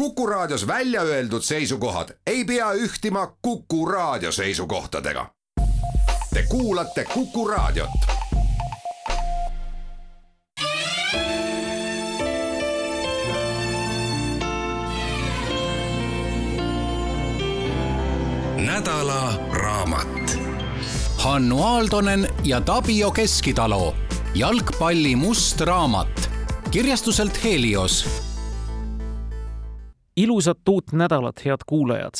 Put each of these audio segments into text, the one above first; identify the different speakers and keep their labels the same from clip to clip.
Speaker 1: Kuku Raadios välja öeldud seisukohad ei pea ühtima Kuku Raadio seisukohtadega. Te kuulate Kuku Raadiot. nädala raamat.
Speaker 2: Hannu Aaldonen ja Tapio Keskitalu, jalgpalli must raamat kirjastuselt Helios
Speaker 3: ilusat uut nädalat, head kuulajad!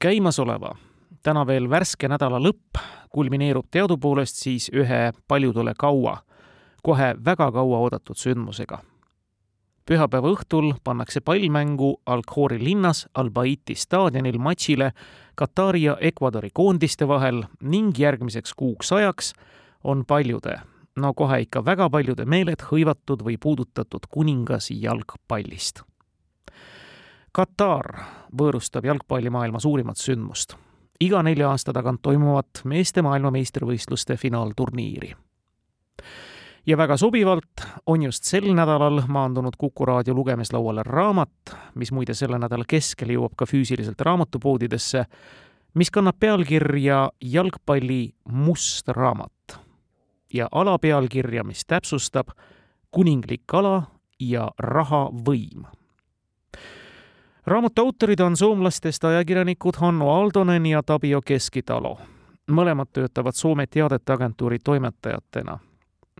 Speaker 3: käimasoleva, täna veel värske nädala lõpp kulmineerub teadupoolest siis ühe paljudele kaua, kohe väga kaua oodatud sündmusega. pühapäeva õhtul pannakse pall mängu Al-Khori linnas Al-Baiti staadionil matšile Katari ja Ecuadori koondiste vahel ning järgmiseks kuuks ajaks on paljude, no kohe ikka väga paljude meeled hõivatud või puudutatud kuningas jalgpallist Katar võõrustab jalgpallimaailma suurimat sündmust. iga nelja aasta tagant toimuvat meeste maailmameistrivõistluste finaalturniiri. ja väga sobivalt on just sel nädalal maandunud Kuku raadio lugemislauale raamat, mis muide selle nädala keskel jõuab ka füüsiliselt raamatupoodidesse, mis kannab pealkirja Jalgpalli must raamat ja alapealkirja, mis täpsustab kuninglik ala ja rahavõim raamatu autorid on soomlastest ajakirjanikud Hanno Aldonen ja Tapio Keskitalo. mõlemad töötavad Soome teadeteagentuuri toimetajatena.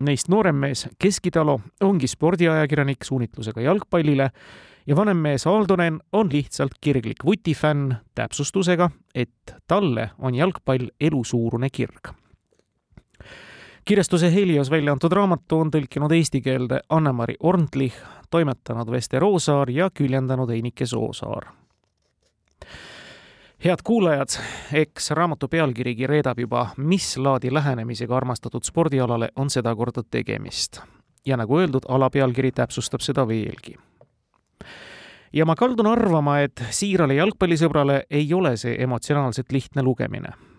Speaker 3: Neist noorem mees Keskitalo ongi spordiajakirjanik suunitlusega jalgpallile ja vanem mees Aldonen on lihtsalt kirglik vutifänn täpsustusega, et talle on jalgpall elusuurune kirg kirjastuse Helios välja antud raamatu on tõlkinud eesti keelde Anne-Mari Orntlich, toimetanud Veste Roosaar ja küljendanud Einike Soosaar. head kuulajad, eks raamatu pealkirigi reedab juba, mis laadi lähenemisega armastatud spordialale on sedakorda tegemist. ja nagu öeldud, alapealkiri täpsustab seda veelgi ja ma kaldun arvama, et siirale jalgpallisõbrale ei ole see emotsionaalselt lihtne lugemine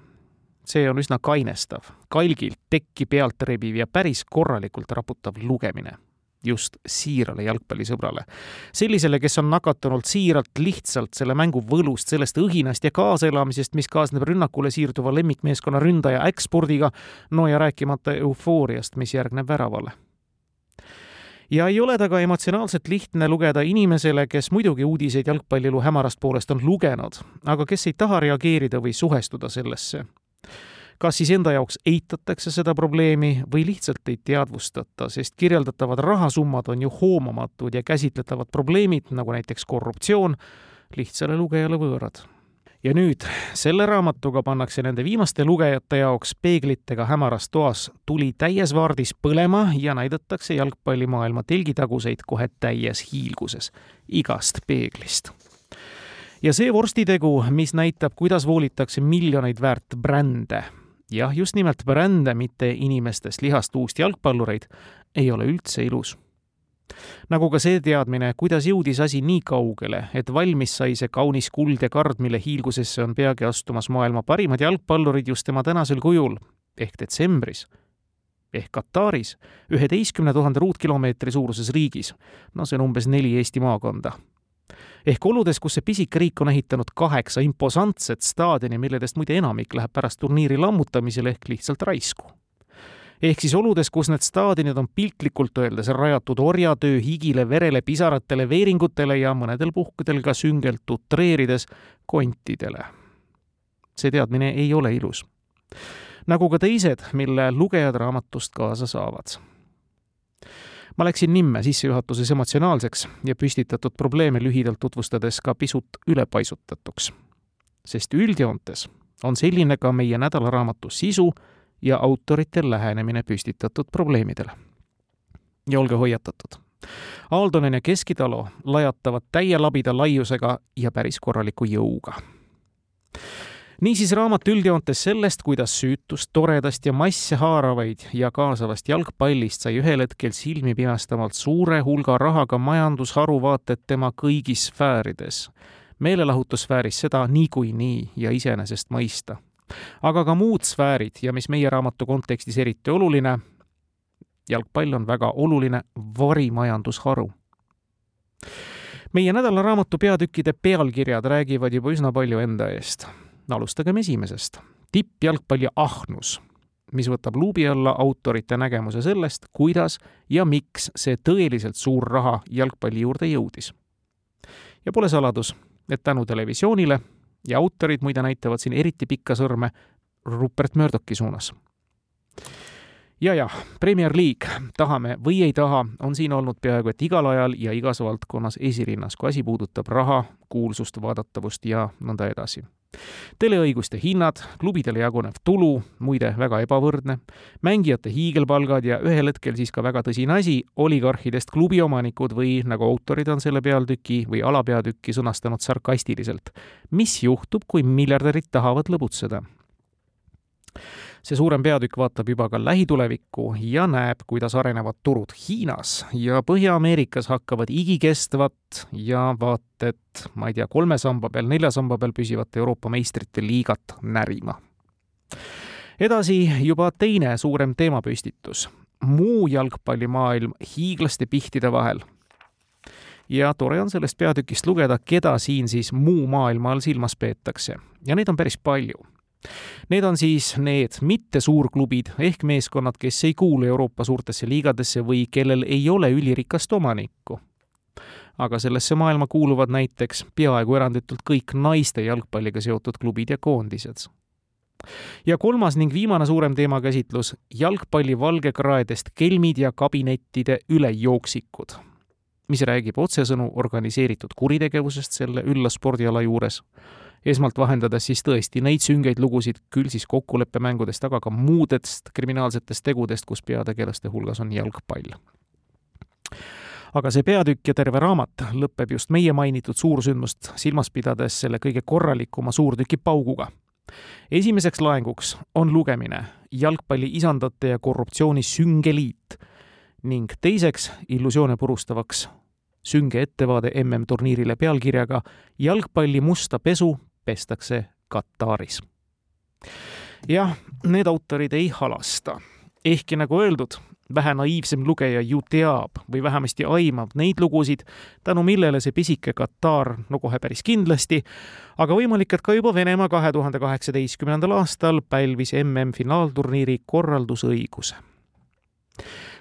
Speaker 3: see on üsna kainestav, kalgilt tekki pealt rebiv ja päris korralikult raputav lugemine just siirale jalgpallisõbrale. sellisele, kes on nakatunult siiralt lihtsalt selle mängu võlust, sellest õhinast ja kaasaelamisest, mis kaasneb rünnakule siirduva lemmikmeeskonna ründaja äkkspordiga, no ja rääkimata eufooriast, mis järgneb väravale. ja ei ole ta ka emotsionaalselt lihtne lugeda inimesele, kes muidugi uudiseid jalgpallielu hämarast poolest on lugenud, aga kes ei taha reageerida või suhestuda sellesse kas siis enda jaoks eitatakse seda probleemi või lihtsalt ei teadvustata, sest kirjeldatavad rahasummad on ju hoomamatud ja käsitletavad probleemid, nagu näiteks korruptsioon, lihtsale lugejale võõrad. ja nüüd, selle raamatuga pannakse nende viimaste lugejate jaoks peeglitega hämaras toas tuli täies vaardis põlema ja näidatakse jalgpallimaailma telgitaguseid kohe täies hiilguses igast peeglist ja see vorstitegu, mis näitab, kuidas voolitakse miljoneid väärt brände, jah, just nimelt brände, mitte inimestest lihast uust jalgpallureid, ei ole üldse ilus. nagu ka see teadmine, kuidas jõudis asi nii kaugele, et valmis sai see kaunis kuld ja kard, mille hiilgusesse on peagi astumas maailma parimad jalgpallurid just tema tänasel kujul, ehk detsembris ehk Kataris, üheteistkümne tuhande ruutkilomeetri suuruses riigis. no see on umbes neli Eesti maakonda ehk oludes, kus see pisike riik on ehitanud kaheksa imposantset staadioni, milledest muide enamik läheb pärast turniiri lammutamisel ehk lihtsalt raisku. ehk siis oludes, kus need staadionid on piltlikult öeldes rajatud orjatöö higile, verele, pisaratele, veeringutele ja mõnedel puhkudel ka süngelt utreerides kontidele. see teadmine ei ole ilus. nagu ka teised, mille lugejad raamatust kaasa saavad ma läksin nimme sissejuhatuses emotsionaalseks ja püstitatud probleeme lühidalt tutvustades ka pisut ülepaisutatuks. sest üldjoontes on selline ka meie nädalaraamatu sisu ja autorite lähenemine püstitatud probleemidele. ja olge hoiatatud, Aaldonen ja Keskitalo lajatavad täie labida laiusega ja päris korraliku jõuga niisiis raamat üldjoontes sellest, kuidas süütust, toredast ja masse haaravaid ja kaasavast jalgpallist sai ühel hetkel silmipimestavalt suure hulga rahaga majandusharu vaated tema kõigis sfäärides. meelelahutussfääris seda niikuinii ja iseenesest mõista. aga ka muud sfäärid ja mis meie raamatu kontekstis eriti oluline, jalgpall on väga oluline varimajandusharu meie nädalaraamatu peatükkide pealkirjad räägivad juba üsna palju enda eest. Alustagem esimesest. tippjalgpalli ahnus, mis võtab luubi alla autorite nägemuse sellest, kuidas ja miks see tõeliselt suur raha jalgpalli juurde jõudis. ja pole saladus, et tänu televisioonile ja autorid muide näitavad siin eriti pikka sõrme Rupert Murdochi suunas ja jah, Premier League, tahame või ei taha, on siin olnud peaaegu et igal ajal ja igas valdkonnas esirinnas, kui asi puudutab raha, kuulsust, vaadatavust ja nõnda edasi. Teleõiguste hinnad, klubidele jagunev tulu, muide väga ebavõrdne, mängijate hiigelpalgad ja ühel hetkel siis ka väga tõsine asi, oligarhidest klubiomanikud või nagu autorid on selle pealtüki või alapeatükki sõnastanud sarkastiliselt. mis juhtub, kui miljardärid tahavad lõbutseda? See suurem peatükk vaatab juba ka lähitulevikku ja näeb, kuidas arenevad turud Hiinas ja Põhja-Ameerikas hakkavad igikestvat ja vaat et ma ei tea, kolme samba peal, nelja samba peal püsivat Euroopa meistrite liigat närima. edasi juba teine suurem teemapüstitus, muu jalgpallimaailm hiiglaste pihtide vahel. Ja tore on sellest peatükist lugeda, keda siin siis muu maailma all silmas peetakse. Ja neid on päris palju Need on siis need mitte suurklubid ehk meeskonnad, kes ei kuulu Euroopa suurtesse liigadesse või kellel ei ole ülirikast omanikku. aga sellesse maailma kuuluvad näiteks peaaegu eranditult kõik naiste jalgpalliga seotud klubid ja koondised. ja kolmas ning viimane suurem teemakäsitlus, jalgpalli valgekraedest kelmid ja kabinettide ülejooksikud mis räägib otsesõnu organiseeritud kuritegevusest selle ülla spordiala juures esmalt vahendades siis tõesti neid süngeid lugusid, küll siis kokkuleppemängudest, aga ka muudest kriminaalsetest tegudest, kus peategelaste hulgas on jalgpall aga see peatükk ja terve raamat lõpeb just meie mainitud suursündmust silmas pidades selle kõige korralikuma suurtüki pauguga. esimeseks laenguks on lugemine Jalgpalli isandate ja korruptsiooni süngeliit ning teiseks illusioone purustavaks sünge ettevaade MM-turniirile pealkirjaga Jalgpalli musta pesu pestakse Kataris. jah, need autorid ei halasta. ehkki nagu öeldud, vähe naiivsem lugeja ju teab või vähemasti aimab neid lugusid, tänu millele see pisike Katar, no kohe päris kindlasti, aga võimalik, et ka juba Venemaa kahe tuhande kaheksateistkümnendal aastal pälvis MM-finaalturniiri korraldusõiguse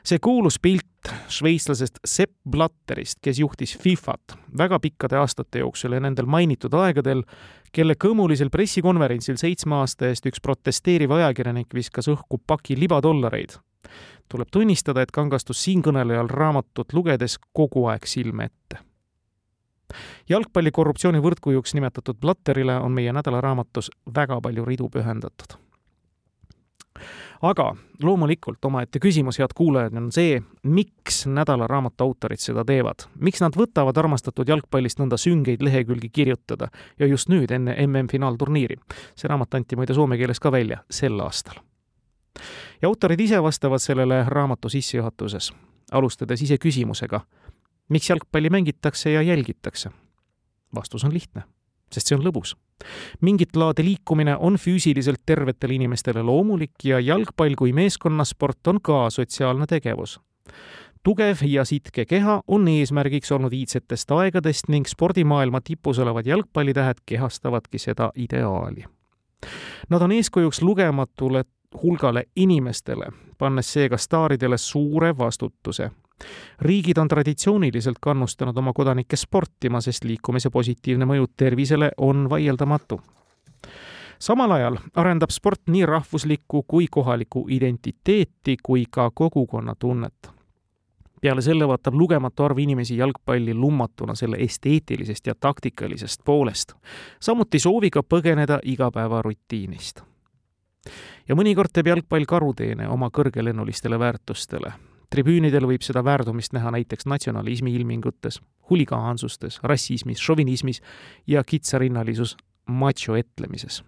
Speaker 3: see kuulus pilt šveitslasest Sepp Blatterist, kes juhtis Fifat väga pikkade aastate jooksul ja nendel mainitud aegadel, kelle kõmulisel pressikonverentsil seitsme aasta eest üks protesteeriv ajakirjanik viskas õhku paki libadollareid. tuleb tunnistada, et kangastus siinkõnelejal raamatut lugedes kogu aeg silme ette jalgpalli korruptsiooni võrdkujuks nimetatud Blatterile on meie nädalaraamatus väga palju ridu pühendatud aga loomulikult omaette küsimus, head kuulajad, on see, miks nädalaraamatu autorid seda teevad. miks nad võtavad armastatud jalgpallist nõnda süngeid lehekülgi kirjutada ja just nüüd, enne MM-finaalturniiri. see raamat anti muide soome keeles ka välja sel aastal. ja autorid ise vastavad sellele raamatu sissejuhatuses, alustades ise küsimusega, miks jalgpalli mängitakse ja jälgitakse? vastus on lihtne sest see on lõbus. Mingit laadi liikumine on füüsiliselt tervetele inimestele loomulik ja jalgpall kui meeskonnasport on ka sotsiaalne tegevus tugev ja sitke keha on eesmärgiks olnud iidsetest aegadest ning spordimaailma tipus olevad jalgpallitähed kehastavadki seda ideaali. Nad on eeskujuks lugematule hulgale inimestele, pannes seega staaridele suure vastutuse riigid on traditsiooniliselt kannustanud oma kodanikke sportima, sest liikumise positiivne mõju tervisele on vaieldamatu. samal ajal arendab sport nii rahvuslikku kui kohalikku identiteeti kui ka kogukonnatunnet peale selle vaatab lugematu arv inimesi jalgpalli lummatuna selle esteetilisest ja taktikalisest poolest, samuti sooviga põgeneda igapäevarutiinist. ja mõnikord teeb jalgpall karuteene oma kõrgelennulistele väärtustele, tribüünidel võib seda väärtumist näha näiteks natsionalismi ilmingutes, huligaansustes, rassismis, šovinismis ja kitsarinnalisus macho etlemises.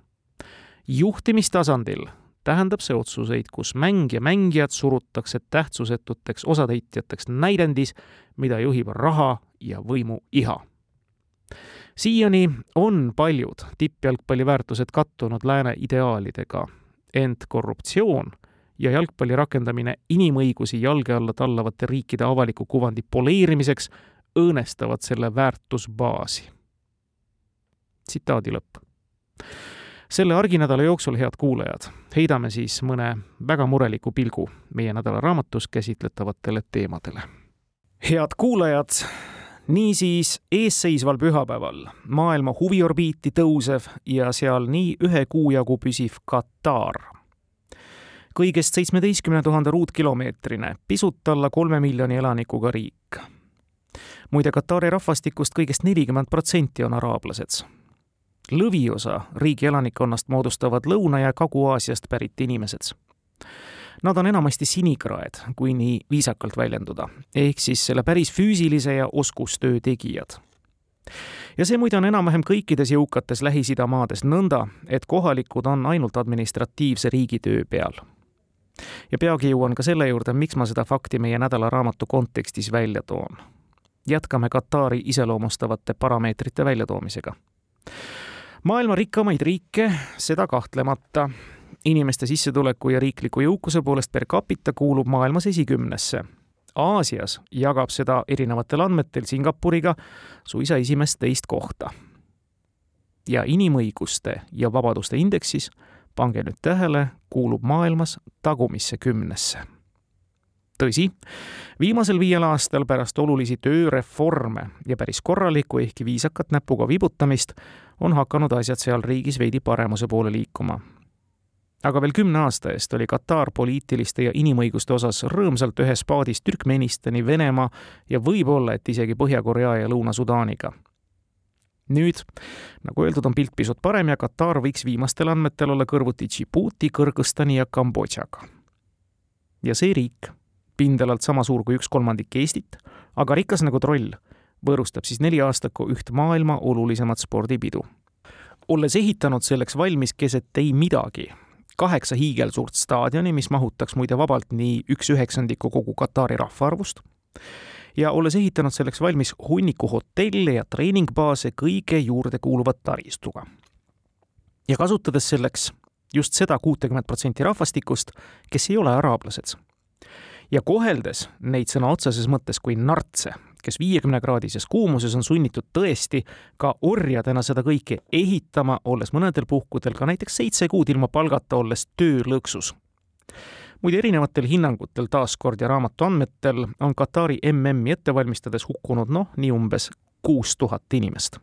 Speaker 3: juhtimistasandil tähendab see otsuseid, kus mäng ja mängijad surutakse tähtsusetuteks osatäitjateks näidendis, mida juhib raha ja võimu iha. siiani on paljud tippjalgpalli väärtused kattunud lääne ideaalidega, ent korruptsioon ja jalgpalli rakendamine inimõigusi jalge alla tallavate riikide avaliku kuvandi poleerimiseks õõnestavad selle väärtusbaasi. tsitaadi lõpp. selle arginädala jooksul, head kuulajad, heidame siis mõne väga mureliku pilgu meie nädala raamatus käsitletavatele teemadele. head kuulajad, niisiis eesseisval pühapäeval maailma huviorbiiti tõusev ja seal nii ühe kuu jagu püsiv Katar. Kõigest seitsmeteistkümne tuhande ruutkilomeetrine, pisut alla kolme miljoni elanikuga riik. muide, Katari rahvastikust kõigest nelikümmend protsenti on araablased. lõviosa riigi elanikkonnast moodustavad Lõuna- ja Kagu-Aasiast pärit inimesed Nad on enamasti sinikraed, kui nii viisakalt väljenduda, ehk siis selle päris füüsilise ja oskustöö tegijad. ja see muide on enam-vähem kõikides jõukates Lähis-Ida maades nõnda, et kohalikud on ainult administratiivse riigitöö peal. Ja peagi jõuan ka selle juurde, miks ma seda fakti meie nädalaraamatu kontekstis välja toon. jätkame Katari iseloomustavate parameetrite väljatoomisega maailma rikkamaid riike, seda kahtlemata inimeste sissetuleku ja riikliku jõukuse poolest per capita kuulub maailmas esikümnesse. Aasias jagab seda erinevatel andmetel Singapuriga suisa esimest teist kohta. ja inimõiguste ja vabaduste indeksis, pange nüüd tähele, kuulub maailmas tagumisse kümnesse tõsi, viimasel viiel aastal pärast olulisi tööreforme ja päris korralikku, ehkki viisakat näpuga vibutamist, on hakanud asjad seal riigis veidi paremuse poole liikuma aga veel kümne aasta eest oli Katar poliitiliste ja inimõiguste osas rõõmsalt ühes paadis Türkmenistani, Venemaa ja võib-olla, et isegi Põhja-Korea ja Lõuna-Sudaaniga. Nüüd, nagu öeldud, on pilt pisut parem ja Katar võiks viimastel andmetel olla kõrvuti Djibouti, Kõrgõzstani ja Kambodžaga. ja see riik, pindalalt sama suur kui üks kolmandik Eestit, aga rikas nagu troll, võõrustab siis neli aastakku üht maailma olulisemat spordipidu olles ehitanud selleks valmis keset ei midagi, kaheksa hiigelsuurt staadioni, mis mahutaks muide vabalt nii üks üheksandikku kogu Katari rahvaarvust ja olles ehitanud selleks valmis hunniku hotelle ja treeningbaase kõige juurde kuuluva taristuga. ja kasutades selleks just seda kuutekümmet protsenti rahvastikust, kes ei ole araablased. ja koheldes neid sõna otseses mõttes kui nartse, kes viiekümnekraadises kuumuses on sunnitud tõesti ka orjadena seda kõike ehitama, olles mõnedel puhkudel ka näiteks seitse kuud ilma palgata olles töölõksus. Muide, erinevatel hinnangutel taaskord ja raamatu andmetel on Katari MM-i ette valmistades hukkunud noh, nii umbes kuus tuhat inimest.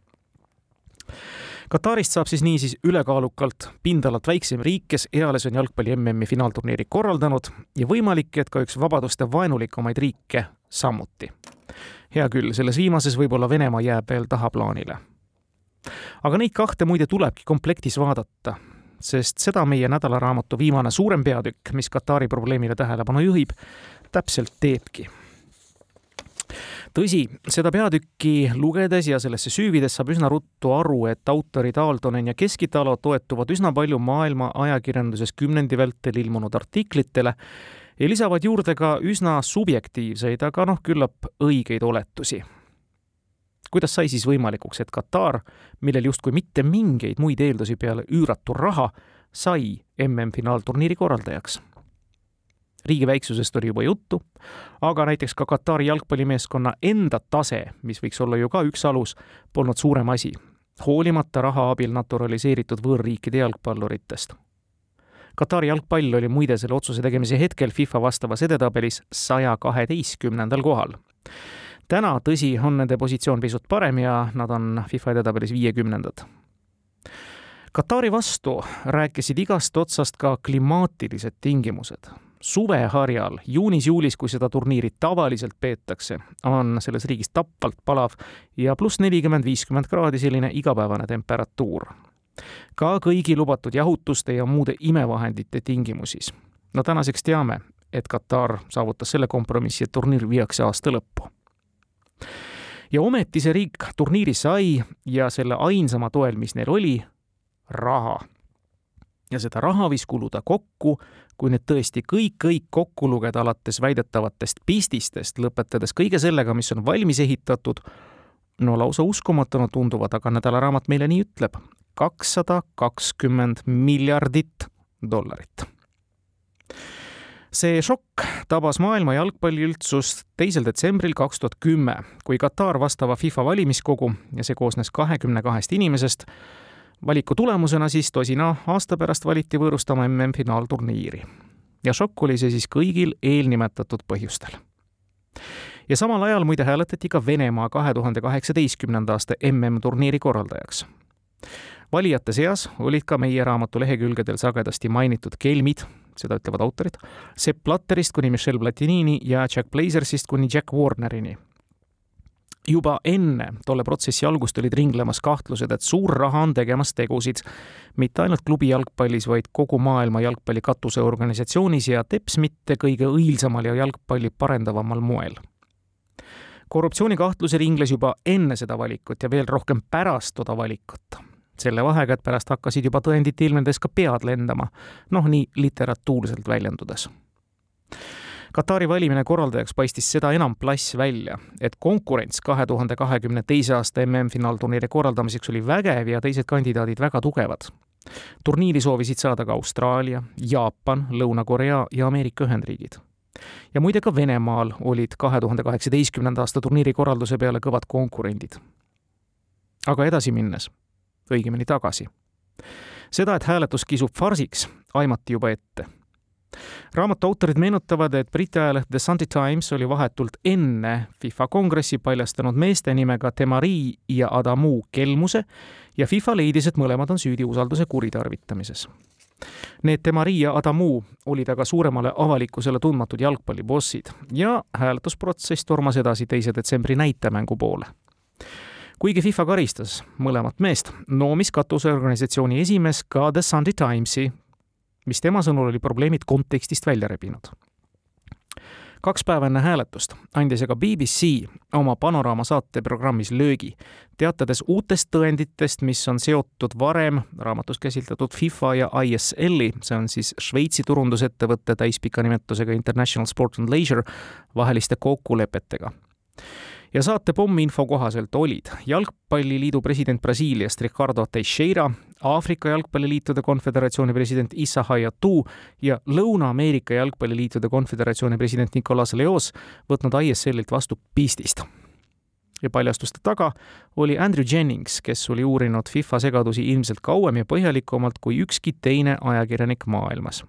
Speaker 3: Katarist saab siis niisiis ülekaalukalt pindalalt väiksem riik, kes eales on jalgpalli MM-i finaalturniiri korraldanud ja võimalik, et ka üks vabaduste vaenulikumaid riike samuti. Hea küll, selles viimases võib-olla Venemaa jääb veel tahaplaanile. aga neid kahte muide tulebki komplektis vaadata, sest seda meie nädalaraamatu viimane suurem peatükk, mis Katari probleemile tähelepanu juhib, täpselt teebki tõsi, seda peatükki lugedes ja sellesse süüvides saab üsna ruttu aru, et autorid Aaldonen ja Keskitalo toetuvad üsna palju maailma ajakirjanduses kümnendi vältel ilmunud artiklitele ja lisavad juurde ka üsna subjektiivseid, aga noh, küllap õigeid oletusi. Kuidas sai siis võimalikuks, et Katar, millel justkui mitte mingeid muid eeldusi peale üüratu raha, sai MM-finaalturniiri korraldajaks? riigi väiksusest oli juba juttu, aga näiteks ka Katari jalgpallimeeskonna enda tase, mis võiks olla ju ka üks alus, polnud suurem asi, hoolimata raha abil naturaliseeritud võõrriikide jalgpalluritest Katari jalgpall oli muide selle otsuse tegemise hetkel FIFA vastavas edetabelis saja kaheteistkümnendal kohal. Täna, tõsi, on nende positsioon pisut parem ja nad on FIFA edetabelis viiekümnendad. Katari vastu rääkisid igast otsast ka klimaatilised tingimused suveharjal, juunis-juulis, kui seda turniiri tavaliselt peetakse, on selles riigis tapvalt palav ja pluss nelikümmend, viiskümmend kraadi selline igapäevane temperatuur ka kõigi lubatud jahutuste ja muude imevahendite tingimusis. no tänaseks teame, et Katar saavutas selle kompromissi, et turniir viiakse aasta lõppu. Ja ometi see riik turniiri sai ja selle ainsama toel, mis neil oli, raha. ja seda raha võis kuluda kokku, kui nüüd tõesti kõik, kõik kokku lugeda, alates väidetavatest pististest, lõpetades kõige sellega, mis on valmis ehitatud, no lausa uskumatuna tunduvad, aga nädalaraamat meile nii ütleb, kakssada kakskümmend miljardit dollarit. See šokk tabas maailma jalgpalliüldsust teisel detsembril kaks tuhat kümme, kui Katar vastava FIFA valimiskogu ja see koosnes kahekümne kahest inimesest, valiku tulemusena siis tosina aasta pärast valiti võõrustama MM-finaalturniiri. ja šokk oli see siis kõigil eelnimetatud põhjustel. ja samal ajal muide hääletati ka Venemaa kahe tuhande kaheksateistkümnenda aasta MM-turniiri korraldajaks valijate seas olid ka meie raamatu lehekülgedel sagedasti mainitud kelmid, seda ütlevad autorid, Sepp Blatterist kuni Michel Platinini ja Jack Blazersist kuni Jack Warnerini. juba enne tolle protsessi algust olid ringlemas kahtlused, et suur raha on tegemas tegusid mitte ainult klubi jalgpallis, vaid kogu maailma jalgpalli katuseorganisatsioonis ja teps mitte kõige õilsamal ja jalgpalli parendavamal moel korruptsioonikahtlusi ringles juba enne seda valikut ja veel rohkem pärast toda valikut selle vahega, et pärast hakkasid juba tõendite ilmnedes ka pead lendama, noh, nii literatuurselt väljendudes. Katari valimine korraldajaks paistis seda enam plass välja, et konkurents kahe tuhande kahekümne teise aasta MM-finaalturniiri korraldamiseks oli vägev ja teised kandidaadid väga tugevad. turniiri soovisid saada ka Austraalia, Jaapan, Lõuna-Korea ja Ameerika Ühendriigid ja muide ka Venemaal olid kahe tuhande kaheksateistkümnenda aasta turniiri korralduse peale kõvad konkurendid. aga edasi minnes õigemini tagasi. seda, et hääletus kisub farsiks, aimati juba ette. raamatu autorid meenutavad, et Briti ajaleht The Sunday Times oli vahetult enne FIFA kongressi paljastanud meeste nimega Temari ja Adamu kelmuse ja FIFA leidis, et mõlemad on süüdi usalduse kuritarvitamises Need Temari ja Adamu olid aga suuremale avalikkusele tundmatud jalgpallibossid ja hääletusprotsess tormas edasi teise detsembri näitemängu poole kuigi FIFA karistas mõlemat meest, noomis katuseorganisatsiooni esimees ka The Sunday Timesi, mis tema sõnul oli probleemid kontekstist välja rebinud. kaks päeva enne hääletust andis aga BBC oma Panoraama saateprogrammis löögi, teatades uutest tõenditest, mis on seotud varem raamatus käsitletud FIFA ja ISL-i, see on siis Šveitsi turundusettevõtte täispika nimetusega International Sport and Leisure vaheliste kokkulepetega ja saate pomminfo kohaselt olid Jalgpalliliidu president Brasiiliast Ricardo Teixeira, Aafrika Jalgpalliliitude Konföderatsiooni president Issa Hayatou ja Lõuna-Ameerika Jalgpalliliitude Konföderatsiooni president Nicolas Leos võtnud ISL-ilt vastu pistist ja paljastuste taga oli Andrew Jennings, kes oli uurinud FIFA segadusi ilmselt kauem ja põhjalikumalt kui ükski teine ajakirjanik maailmas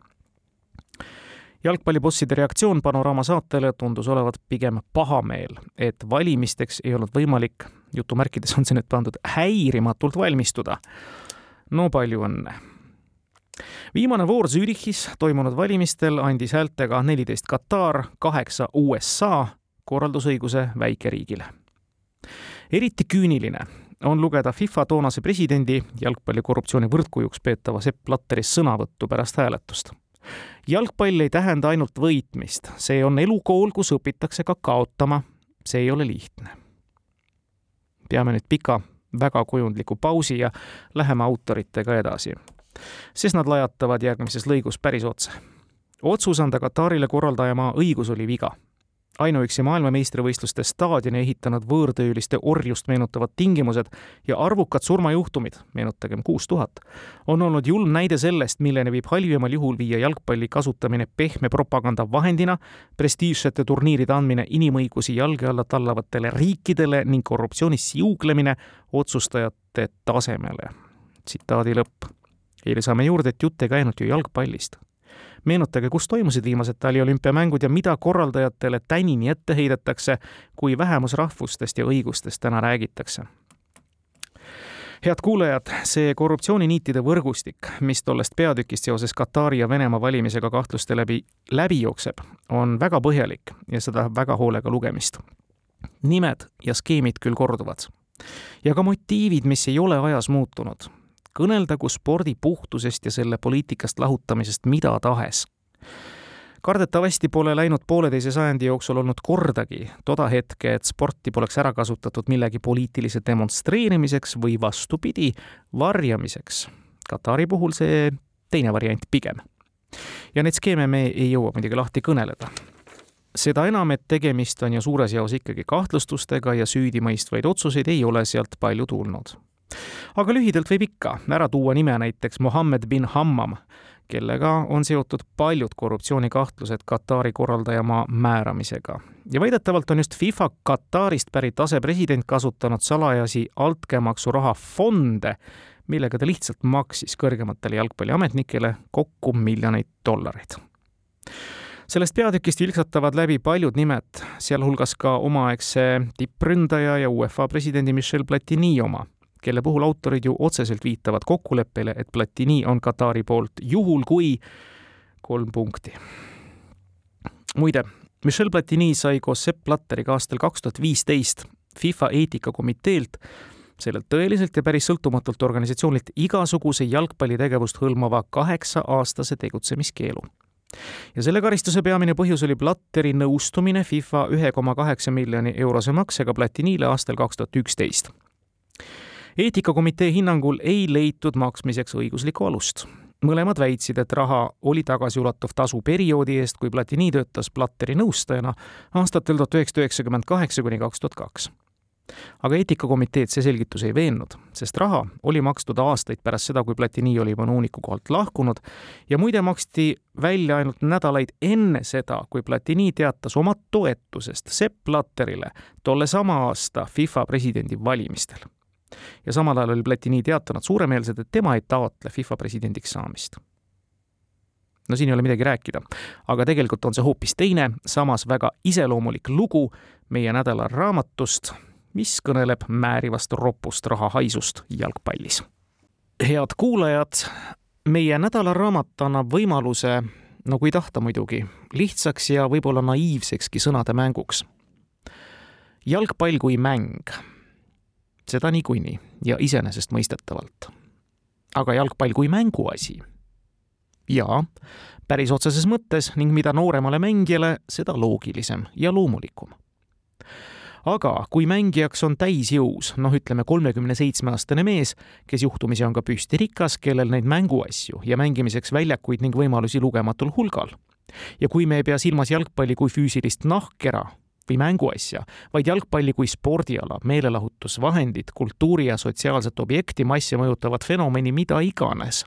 Speaker 3: jalgpallibosside reaktsioon Panoraama saatele tundus olevat pigem pahameel, et valimisteks ei olnud võimalik, jutumärkides on see nüüd pandud, häirimatult valmistuda. no palju õnne! viimane voor Zürichis toimunud valimistel andis häältega neliteist Katar, kaheksa USA korraldusõiguse väikeriigile. eriti küüniline on lugeda FIFA toonase presidendi jalgpallikorruptsiooni võrdkujuks peetava Sepp Blatteri sõnavõttu pärast hääletust jalgpall ei tähenda ainult võitmist, see on elukool, kus õpitakse ka kaotama. see ei ole lihtne. peame nüüd pika, väga kujundliku pausi ja läheme autoritega edasi, sest nad lajatavad järgmises lõigus päris otse. otsus anda Katarile korraldajamaa õigus oli viga ainuüksi maailmameistrivõistluste staadioni ehitanud võõrtööliste orjust meenutavad tingimused ja arvukad surmajuhtumid, meenutagem kuus tuhat, on olnud julm näide sellest, milleni võib halvimal juhul viia jalgpalli kasutamine pehme propaganda vahendina, prestiižsete turniiride andmine inimõigusi jalge alla tallavatele riikidele ning korruptsioonis siuglemine otsustajate tasemele. tsitaadi lõpp. ja lisame juurde, et jutt ei käinud ju jalgpallist meenutage, kus toimusid viimased taliolümpiamängud ja mida korraldajatele tänini ette heidetakse, kui vähemusrahvustest ja õigustest täna räägitakse head kuulajad, see korruptsiooniniitide võrgustik, mis tollest peatükist seoses Katari ja Venemaa valimisega kahtluste läbi läbi jookseb, on väga põhjalik ja seda väga hoolega lugemist. nimed ja skeemid küll korduvad. ja ka motiivid, mis ei ole ajas muutunud kõneldagu spordi puhtusest ja selle poliitikast lahutamisest mida tahes. kardetavasti pole läinud pooleteise sajandi jooksul olnud kordagi toda hetke, et sporti poleks ära kasutatud millegi poliitilise demonstreerimiseks või vastupidi, varjamiseks. Katari puhul see teine variant pigem. ja neid skeeme me ei jõua muidugi lahti kõneleda seda enam, et tegemist on ju suures jaos ikkagi kahtlustustega ja süüdimõistvaid otsuseid ei ole sealt palju tulnud aga lühidalt võib ikka ära tuua nime näiteks Mohammed bin Hammam, kellega on seotud paljud korruptsioonikahtlused Katari korraldajamaa määramisega. ja väidetavalt on just FIFA Katarist pärit asepresident kasutanud salajasi altkäemaksuraha fonde, millega ta lihtsalt maksis kõrgematele jalgpalliametnikele kokku miljoneid dollareid sellest peatükist vilksatavad läbi paljud nimed, sealhulgas ka omaaegse tippründaja ja UEFA presidendi Michel Platini oma kelle puhul autorid ju otseselt viitavad kokkuleppele, et Platini on Katari poolt juhul, kui kolm punkti. muide, Michel Platini sai koos Sepp Blatteriga aastal kaks tuhat viisteist FIFA eetikakomiteelt sellelt tõeliselt ja päris sõltumatult organisatsioonilt igasuguse jalgpallitegevust hõlmava kaheksa-aastase tegutsemiskeelu. ja selle karistuse peamine põhjus oli Blatteri nõustumine FIFA ühe koma kaheksa miljoni eurose maksega Platinile aastal kaks tuhat üksteist eetikakomitee hinnangul ei leitud maksmiseks õiguslikku alust. mõlemad väitsid, et raha oli tagasiulatuv tasu perioodi eest, kui Platini töötas Platteri nõustajana aastatel tuhat üheksasada üheksakümmend kaheksa kuni kaks tuhat kaks aga eetikakomiteed see selgitus ei veennud, sest raha oli makstud aastaid pärast seda, kui Platini oli juba nõuniku kohalt lahkunud ja muide maksti välja ainult nädalaid enne seda, kui Platini teatas oma toetusest Sepp Blatterile tolle sama aasta FIFA presidendivalimistel ja samal ajal oli Platini teatanud suuremeelselt, et tema ei taotle FIFA presidendiks saamist. no siin ei ole midagi rääkida, aga tegelikult on see hoopis teine, samas väga iseloomulik lugu meie nädala raamatust, mis kõneleb määrivast ropust rahahaisust jalgpallis. head kuulajad, meie nädalaraamat annab võimaluse, no kui tahta muidugi, lihtsaks ja võib-olla naiivsekski sõnade mänguks. jalgpall kui mäng seda niikuinii ja iseenesestmõistetavalt. aga jalgpall kui mänguasi? jaa, päris otseses mõttes ning mida nooremale mängijale, seda loogilisem ja loomulikum. aga kui mängijaks on täisjõus, noh, ütleme kolmekümne seitsme aastane mees, kes juhtumisi on ka püstirikas, kellel neid mänguasju ja mängimiseks väljakuid ning võimalusi lugematul hulgal ja kui me ei pea silmas jalgpalli kui füüsilist nahkkera, või mänguasja, vaid jalgpalli kui spordiala, meelelahutusvahendit, kultuuri ja sotsiaalset objekti, massi mõjutavat fenomeni, mida iganes.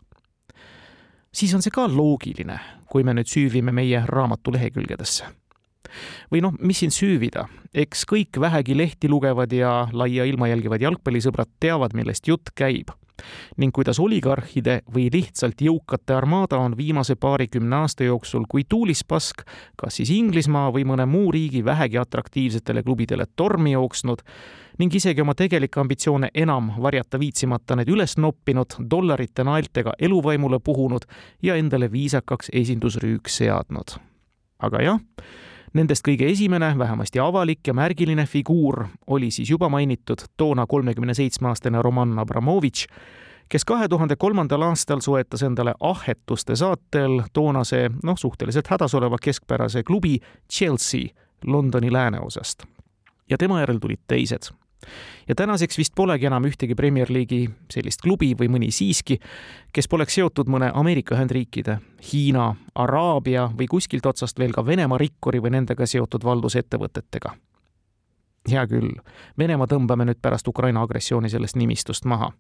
Speaker 3: siis on see ka loogiline, kui me nüüd süüvime meie raamatu lehekülgedesse. või noh, mis siin süüvida, eks kõik vähegi lehti lugevad ja laia ilma jälgivad jalgpallisõbrad teavad, millest jutt käib ning kuidas oligarhide või lihtsalt jõukate armaada on viimase paarikümne aasta jooksul kui tuulispask kas siis Inglismaa või mõne muu riigi vähegi atraktiivsetele klubidele tormi jooksnud ning isegi oma tegelikke ambitsioone enam varjata viitsimata need üles noppinud, dollarite naeltega eluvaimule puhunud ja endale viisakaks esindusrüüks seadnud. aga jah, Nendest kõige esimene, vähemasti avalik ja märgiline figuur oli siis juba mainitud toona kolmekümne seitsme aastane Roman Abramovitš, kes kahe tuhande kolmandal aastal soetas endale ahhetuste saatel toonase, noh, suhteliselt hädas oleva keskpärase klubi Chelsea Londoni lääneosast. ja tema järel tulid teised ja tänaseks vist polegi enam ühtegi Premier League'i sellist klubi või mõni siiski, kes poleks seotud mõne Ameerika Ühendriikide, Hiina, Araabia või kuskilt otsast veel ka Venemaa rikkuri või nendega seotud valdusettevõtetega. hea küll, Venemaa tõmbame nüüd pärast Ukraina agressiooni sellest nimistust maha.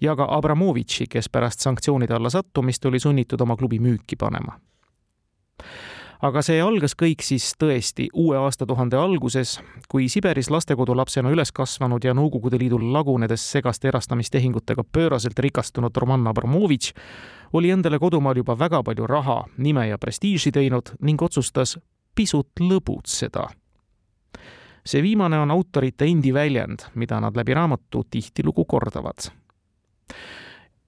Speaker 3: ja ka Abramovitši, kes pärast sanktsioonide alla sattumist oli sunnitud oma klubi müüki panema aga see algas kõik siis tõesti uue aastatuhande alguses, kui Siberis lastekodulapsena üles kasvanud ja Nõukogude Liidul lagunedes segaste erastamistehingutega pööraselt rikastunud Roman Abramovitš oli endale kodumaal juba väga palju raha, nime ja prestiiži teinud ning otsustas pisut lõbutseda. see viimane on autorite endi väljend, mida nad läbi raamatu tihtilugu kordavad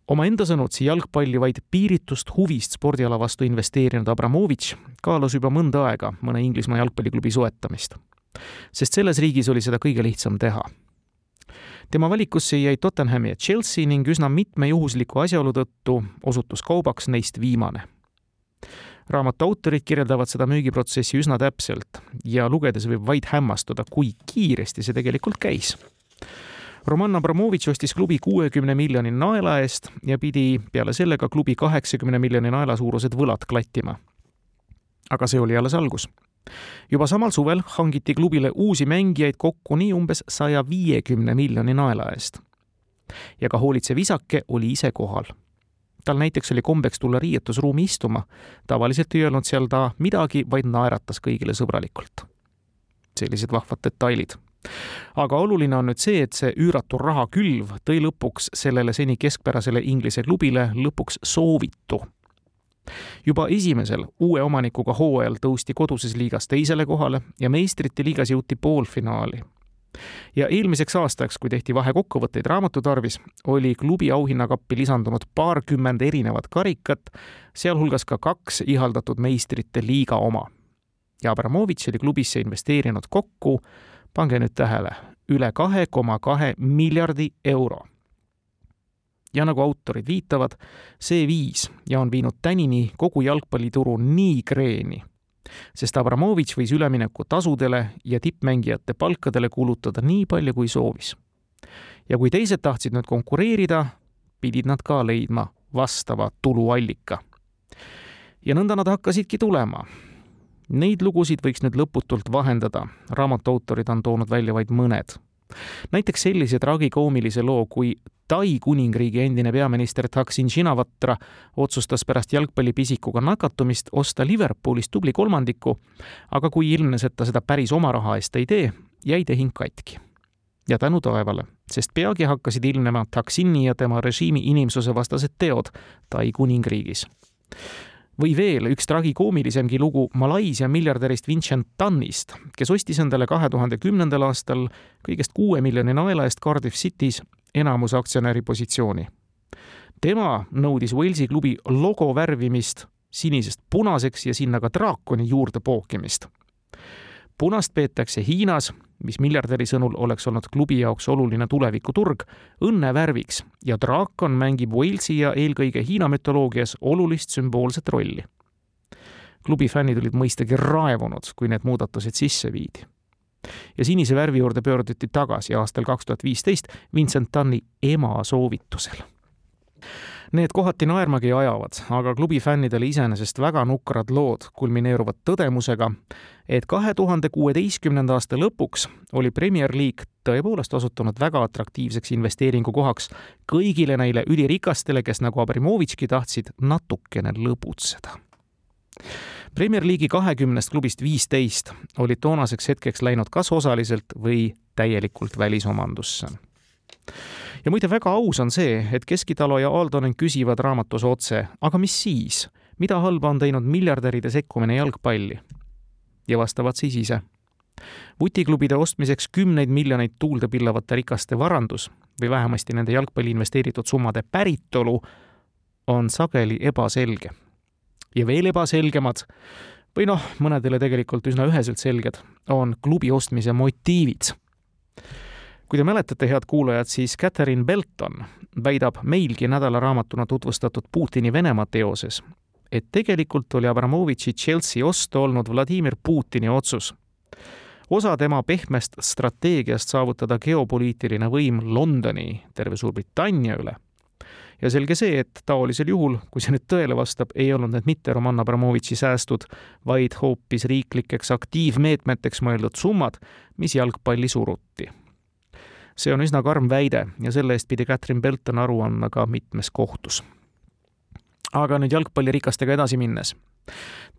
Speaker 3: omaenda sõnutsi jalgpalli vaid piiritust huvist spordiala vastu investeerinud Abramovitš kaalus juba mõnda aega mõne Inglismaa jalgpalliklubi soetamist. sest selles riigis oli seda kõige lihtsam teha. tema valikusse jäi Tottenham ja Chelsea ning üsna mitme juhusliku asjaolu tõttu osutus kaubaks neist viimane raamatu autorid kirjeldavad seda müügiprotsessi üsna täpselt ja lugedes võib vaid hämmastuda, kui kiiresti see tegelikult käis Roman Abramovitš ostis klubi kuuekümne miljoni naela eest ja pidi peale selle ka klubi kaheksakümne miljoni naela suurused võlad klattima. aga see oli alles algus. juba samal suvel hangiti klubile uusi mängijaid kokku nii umbes saja viiekümne miljoni naela eest. ja ka hoolitsev isake oli ise kohal tal näiteks oli kombeks tulla riietusruumi istuma. tavaliselt ei öelnud seal ta midagi, vaid naeratas kõigile sõbralikult. sellised vahvad detailid aga oluline on nüüd see, et see üüratu rahakülv tõi lõpuks sellele seni keskpärasele Inglise klubile lõpuks soovitu. juba esimesel uue omanikuga hooajal tõusti koduses liigas teisele kohale ja meistrite liigas jõuti poolfinaali ja eelmiseks aastaks, kui tehti vahekokkuvõtteid raamatu tarvis, oli klubi auhinnakappi lisandunud paarkümmend erinevat karikat, sealhulgas ka kaks ihaldatud meistrite liiga oma. ja Abramovitš oli klubisse investeerinud kokku, pange nüüd tähele, üle kahe koma kahe miljardi euro. ja nagu autorid viitavad, see viis ja on viinud tänini kogu jalgpallituru nii kreeni sest Abramovitš võis üleminekutasudele ja tippmängijate palkadele kulutada nii palju, kui soovis. ja kui teised tahtsid nüüd konkureerida, pidid nad ka leidma vastava tuluallika. ja nõnda nad hakkasidki tulema. Neid lugusid võiks nüüd lõputult vahendada, raamatu autorid on toonud välja vaid mõned. Näiteks sellise tragikoomilise loo, kui Tai kuningriigi endine peaminister Thaksin Shinawatra otsustas pärast jalgpallipisikuga nakatumist osta Liverpoolist tubli kolmandiku, aga kui ilmnes, et ta seda päris oma raha eest ei tee, jäi tehing katki. ja tänu taevale, sest peagi hakkasid ilmnema Thaksini ja tema režiimi inimsusevastased teod Tai kuningriigis või veel üks tragikoomilisemgi lugu Malaisia miljardärist Vincent Tannist, kes ostis endale kahe tuhande kümnendal aastal kõigest kuue miljoni naela eest Cardiff City's enamusaktsionäri positsiooni. tema nõudis Walesi klubi logo värvimist sinisest punaseks ja sinna ka draakoni juurde pookimist. Punast peetakse Hiinas mis miljardäri sõnul oleks olnud klubi jaoks oluline tulevikuturg, õnnevärviks ja draakon mängib Walesi ja eelkõige Hiina mütoloogias olulist sümboolset rolli. klubi fännid olid mõistagi raevunud, kui need muudatused sisse viidi. ja sinise värvi juurde pöörduti tagasi aastal kaks tuhat viisteist Vincent Tanni ema soovitusel Need kohati naermagi ajavad, aga klubi fännidele iseenesest väga nukrad lood kulmineeruvad tõdemusega, et kahe tuhande kuueteistkümnenda aasta lõpuks oli Premier League tõepoolest osutunud väga atraktiivseks investeeringukohaks kõigile neile ülirikastele, kes nagu Abramovitški tahtsid natukene lõbutseda. Premier League'i kahekümnest klubist viisteist olid toonaseks hetkeks läinud kas osaliselt või täielikult välisomandusse ja muide, väga aus on see, et Keskitalo ja Aaldonen küsivad raamatus otse, aga mis siis, mida halba on teinud miljardäride sekkumine jalgpalli? ja vastavad siis ise. vutiklubide ostmiseks kümneid miljoneid tuulde pillavate rikaste varandus või vähemasti nende jalgpalli investeeritud summade päritolu on sageli ebaselge. ja veel ebaselgemad või noh, mõnedele tegelikult üsna üheselt selged on klubi ostmise motiivid kui te mäletate, head kuulajad, siis Catherine Belton väidab meilgi nädalaraamatuna tutvustatud Putini Venemaa teoses, et tegelikult oli Abramovitši Chelsea ost olnud Vladimir Putini otsus. osa tema pehmest strateegiast saavutada geopoliitiline võim Londoni, terve Suurbritannia üle. ja selge see, et taolisel juhul, kui see nüüd tõele vastab, ei olnud need mitte Roman Abramovitši säästud, vaid hoopis riiklikeks aktiivmeetmeteks mõeldud summad, mis jalgpalli suruti see on üsna karm väide ja selle eest pidi Catherine Belton aru andma ka mitmes kohtus. aga nüüd jalgpallirikastega edasi minnes.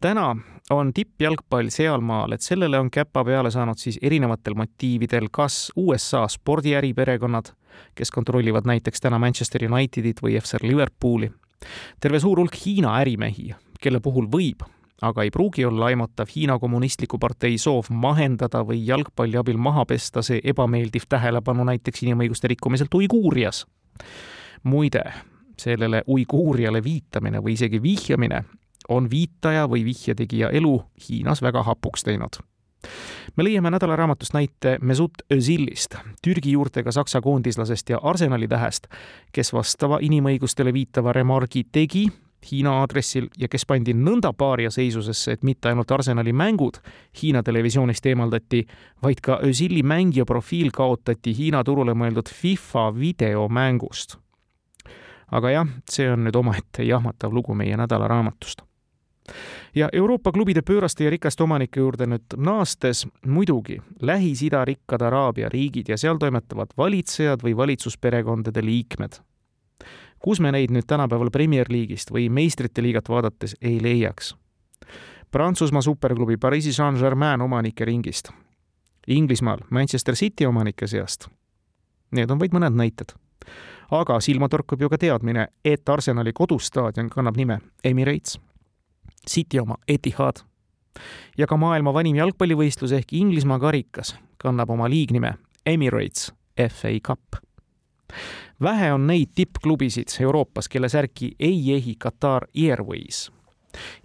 Speaker 3: täna on tippjalgpall sealmaal, et sellele on käpa peale saanud siis erinevatel motiividel kas USA spordiäriperekonnad, kes kontrollivad näiteks täna Manchester Unitedit või FC Liverpooli, terve suur hulk Hiina ärimehi, kelle puhul võib aga ei pruugi olla aimatav Hiina Kommunistliku Partei soov mahendada või jalgpalli abil maha pesta see ebameeldiv tähelepanu näiteks inimõiguste rikkumiselt Uiguurias. muide, sellele Uiguuriale viitamine või isegi vihjamine on viitaja või vihjetegija elu Hiinas väga hapuks teinud me leiame nädalaraamatust näite Mesut Özilist, Türgi juurtega saksa koondislasest ja Arsenali tähest, kes vastava inimõigustele viitava remargi tegi Hiina aadressil ja kes pandi nõnda paaria seisusesse, et mitte ainult Arsenali mängud Hiina televisioonist eemaldati, vaid ka Özili mängija profiil kaotati Hiina turule mõeldud FIFA videomängust. aga jah, see on nüüd omaette jahmatav lugu meie nädalaraamatust. Ja Euroopa klubide pööraste ja rikaste omanike juurde nüüd naastes. Muidugi Lähis-Ida rikkad Araabia riigid ja seal toimetavad valitsejad või valitsusperekondade liikmed kus me neid nüüd tänapäeval Premier League'ist või meistrite liigat vaadates ei leiaks. Prantsusmaa superklubi Pariisi Saint-Germain omanike ringist, Inglismaal Manchester City omanike seast. Need on vaid mõned näited. aga silma torkab ju ka teadmine, et Arsenali kodustaadion kannab nime Emirates, City oma Etihad ja ka maailma vanim jalgpallivõistlus ehk Inglismaa karikas kannab oma liignime Emirates FA Cup vähe on neid tippklubisid Euroopas, kelle särki ei ehi Qatar Airways.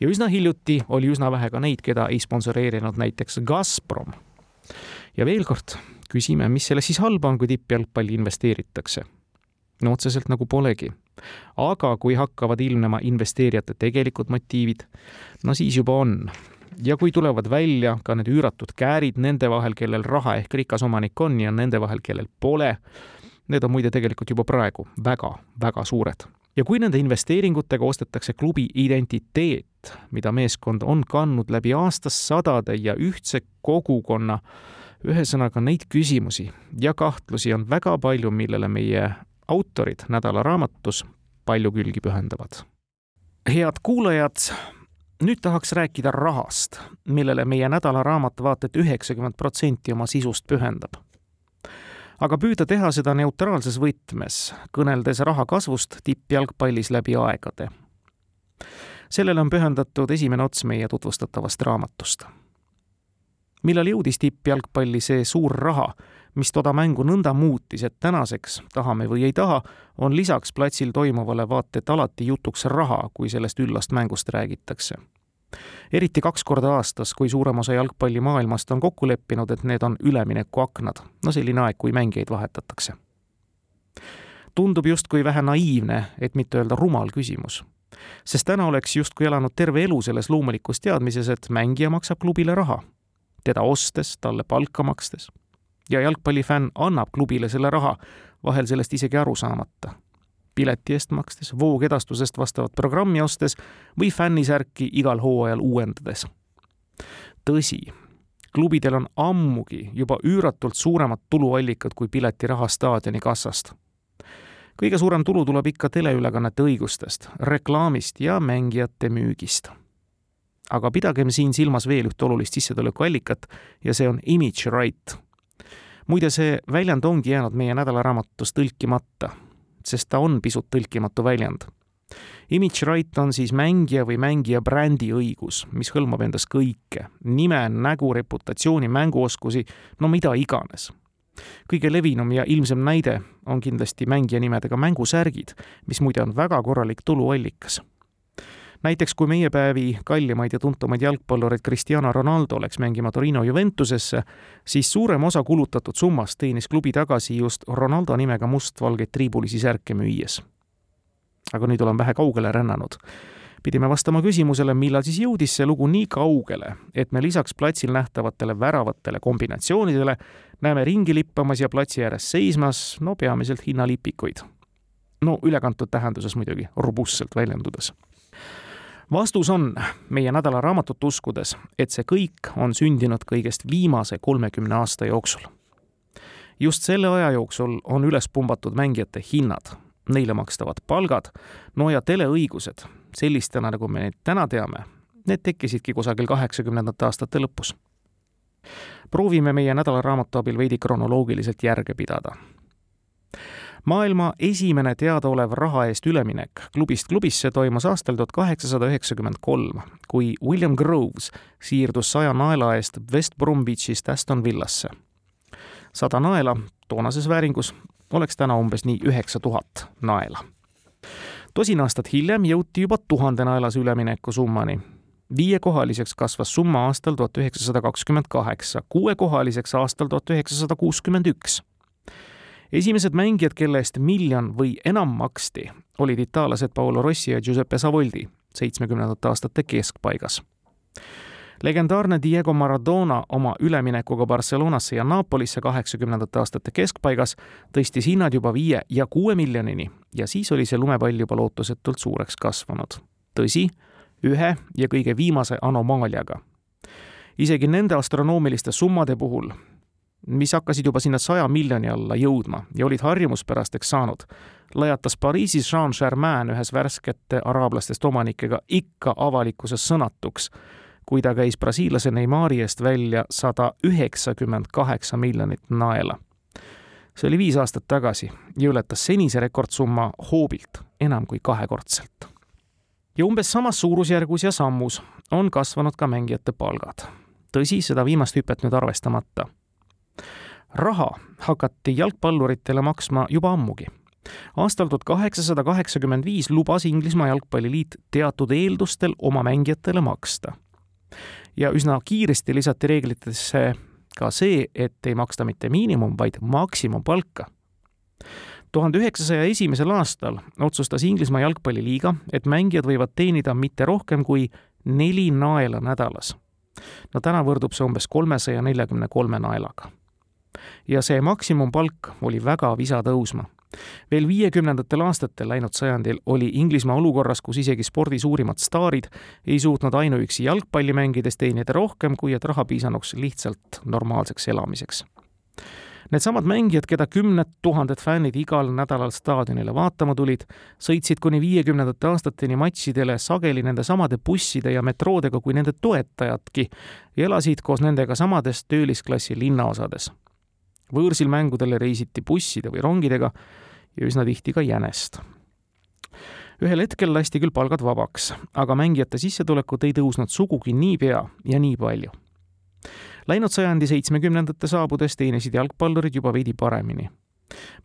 Speaker 3: ja üsna hiljuti oli üsna vähe ka neid, keda ei sponsoreerinud näiteks Gazprom. ja veel kord küsime, mis selles siis halba on, kui tippjalgpalli investeeritakse? no otseselt nagu polegi. aga kui hakkavad ilmnema investeerijate tegelikud motiivid, no siis juba on ja kui tulevad välja ka need üüratud käärid nende vahel, kellel raha ehk rikas omanik on ja nende vahel, kellel pole, Need on muide tegelikult juba praegu väga-väga suured. ja kui nende investeeringutega ostetakse klubi identiteet, mida meeskond on kandnud läbi aastasadade ja ühtse kogukonna, ühesõnaga neid küsimusi ja kahtlusi on väga palju, millele meie autorid nädalaraamatus palju külgi pühendavad. head kuulajad, nüüd tahaks rääkida rahast, millele meie nädalaraamat vaata et üheksakümmend protsenti oma sisust pühendab aga püüda teha seda neutraalses võtmes, kõneldes raha kasvust tippjalgpallis läbi aegade. sellele on pühendatud esimene ots meie tutvustatavast raamatust. millal jõudis tippjalgpalli see suur raha, mis toda mängu nõnda muutis, et tänaseks, tahame või ei taha, on lisaks platsil toimuvale vaata et alati jutuks raha, kui sellest üllast mängust räägitakse eriti kaks korda aastas, kui suurem osa jalgpallimaailmast on kokku leppinud, et need on üleminekuaknad, no selline aeg, kui mängijaid vahetatakse. tundub justkui vähe naiivne, et mitte öelda rumal küsimus. sest täna oleks justkui elanud terve elu selles loomulikus teadmises, et mängija maksab klubile raha, teda ostes, talle palka makstes. ja jalgpallifänn annab klubile selle raha, vahel sellest isegi aru saamata pileti eest makstes, voogedastusest vastavat programmi ostes või fännisärki igal hooajal uuendades. tõsi, klubidel on ammugi juba üüratult suuremad tuluallikad kui piletiraha staadioni kassast. kõige suurem tulu tuleb ikka teleülekannete õigustest, reklaamist ja mängijate müügist. aga pidagem siin silmas veel ühte olulist sissetulekuallikat ja see on image right muide, see väljend ongi jäänud meie nädalaraamatus tõlkimata sest ta on pisut tõlkimatu väljend. Image right on siis mängija või mängija brändi õigus, mis hõlmab endas kõike, nime, nägu, reputatsiooni, mänguoskusi, no mida iganes. Kõige levinum ja ilmsem näide on kindlasti mängija nimedega mängusärgid, mis muide on väga korralik tuluallikas näiteks kui meie päevi kallimaid ja tuntumaid jalgpallureid Cristiano Ronaldo läks mängima Torino Juventusesse, siis suurem osa kulutatud summast teenis klubi tagasi just Ronaldo nimega mustvalgeid triibulisi särke müües. aga nüüd olen vähe kaugele rännanud. pidime vastama küsimusele, millal siis jõudis see lugu nii kaugele, et me lisaks platsil nähtavatele väravatele kombinatsioonidele näeme ringi lippamas ja platsi ääres seismas, no peamiselt hinnalipikuid. no ülekantud tähenduses muidugi, robustselt väljendudes vastus on meie nädala raamatut uskudes, et see kõik on sündinud kõigest viimase kolmekümne aasta jooksul. just selle aja jooksul on üles pumbatud mängijate hinnad, neile makstavad palgad, no ja teleõigused, sellistena, nagu me neid täna teame, need tekkisidki kusagil kaheksakümnendate aastate lõpus. proovime meie nädalaraamatu abil veidi kronoloogiliselt järge pidada maailma esimene teadaolev raha eest üleminek klubist klubisse toimus aastal tuhat kaheksasada üheksakümmend kolm, kui William Groves siirdus saja naela eest West Bromwichist Aston Villasse. sada naela toonases vääringus oleks täna umbes nii üheksa tuhat naela. tosin aastat hiljem jõuti juba tuhandenaelase ülemineku summani viiekohaliseks kasvas summa aastal tuhat üheksasada kakskümmend kaheksa, kuuekohaliseks aastal tuhat üheksasada kuuskümmend üks esimesed mängijad, kelle eest miljon või enam maksti, olid itaallased Paolo Rossi ja Giuseppe Savoldi seitsmekümnendate aastate keskpaigas. legendaarne Diego Maradona oma üleminekuga Barcelonasse ja Napolisse kaheksakümnendate aastate keskpaigas tõstis hinnad juba viie ja kuue miljonini ja siis oli see lumepall juba lootusetult suureks kasvanud. tõsi, ühe ja kõige viimase anomaaliaga. isegi nende astronoomiliste summade puhul mis hakkasid juba sinna saja miljoni alla jõudma ja olid harjumuspärasteks saanud, lajatas Pariisis Jean Germain ühes värskete araablastest omanikega ikka avalikkuses sõnatuks, kui ta käis brasiillase Neimari eest välja sada üheksakümmend kaheksa miljonit naela. see oli viis aastat tagasi ja ületas senise rekordsumma hoobilt enam kui kahekordselt. ja umbes samas suurusjärgus ja sammus on kasvanud ka mängijate palgad. tõsi, seda viimast hüpet nüüd arvestamata raha hakati jalgpalluritele maksma juba ammugi. aastal tuhat kaheksasada kaheksakümmend viis lubas Inglismaa Jalgpalliliit teatud eeldustel oma mängijatele maksta. ja üsna kiiresti lisati reeglitesse ka see, et ei maksta mitte miinimum, vaid maksimumpalka. tuhande üheksasaja esimesel aastal otsustas Inglismaa Jalgpalliliiga, et mängijad võivad teenida mitte rohkem kui neli naela nädalas. no täna võrdub see umbes kolmesaja neljakümne kolme naelaga ja see maksimumpalk oli väga visa tõusma. veel viiekümnendatel aastatel läinud sajandil oli Inglismaa olukorras, kus isegi spordi suurimad staarid ei suutnud ainuüksi jalgpalli mängides teenida rohkem, kui et raha piisanuks lihtsalt normaalseks elamiseks Needsamad mängijad, keda kümned tuhanded fännid igal nädalal staadionile vaatama tulid, sõitsid kuni viiekümnendate aastateni matšidele sageli nendesamade busside ja metroodega kui nende toetajadki ja elasid koos nendega samades töölisklassi linnaosades võõrsil mängudele reisiti busside või rongidega ja üsna tihti ka jänest. ühel hetkel lasti küll palgad vabaks, aga mängijate sissetulekud ei tõusnud sugugi niipea ja nii palju. Läinud sajandi seitsmekümnendate saabudes teenisid jalgpallurid juba veidi paremini.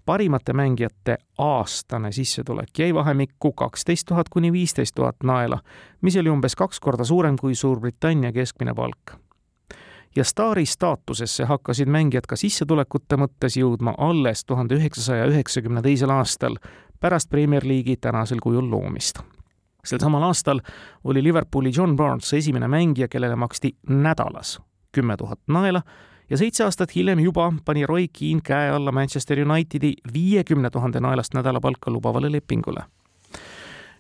Speaker 3: parimate mängijate aastane sissetulek jäi vahemikku kaksteist tuhat kuni viisteist tuhat naela, mis oli umbes kaks korda suurem kui Suurbritannia keskmine palk ja staari staatusesse hakkasid mängijad ka sissetulekute mõttes jõudma alles tuhande üheksasaja üheksakümne teisel aastal, pärast Premier League'i tänasel kujul loomist. sel samal aastal oli Liverpooli John Barnes esimene mängija, kellele maksti nädalas kümme tuhat naela ja seitse aastat hiljem juba pani Roy Keane käe alla Manchester Unitedi viiekümne tuhande naelast nädalapalka lubavale lepingule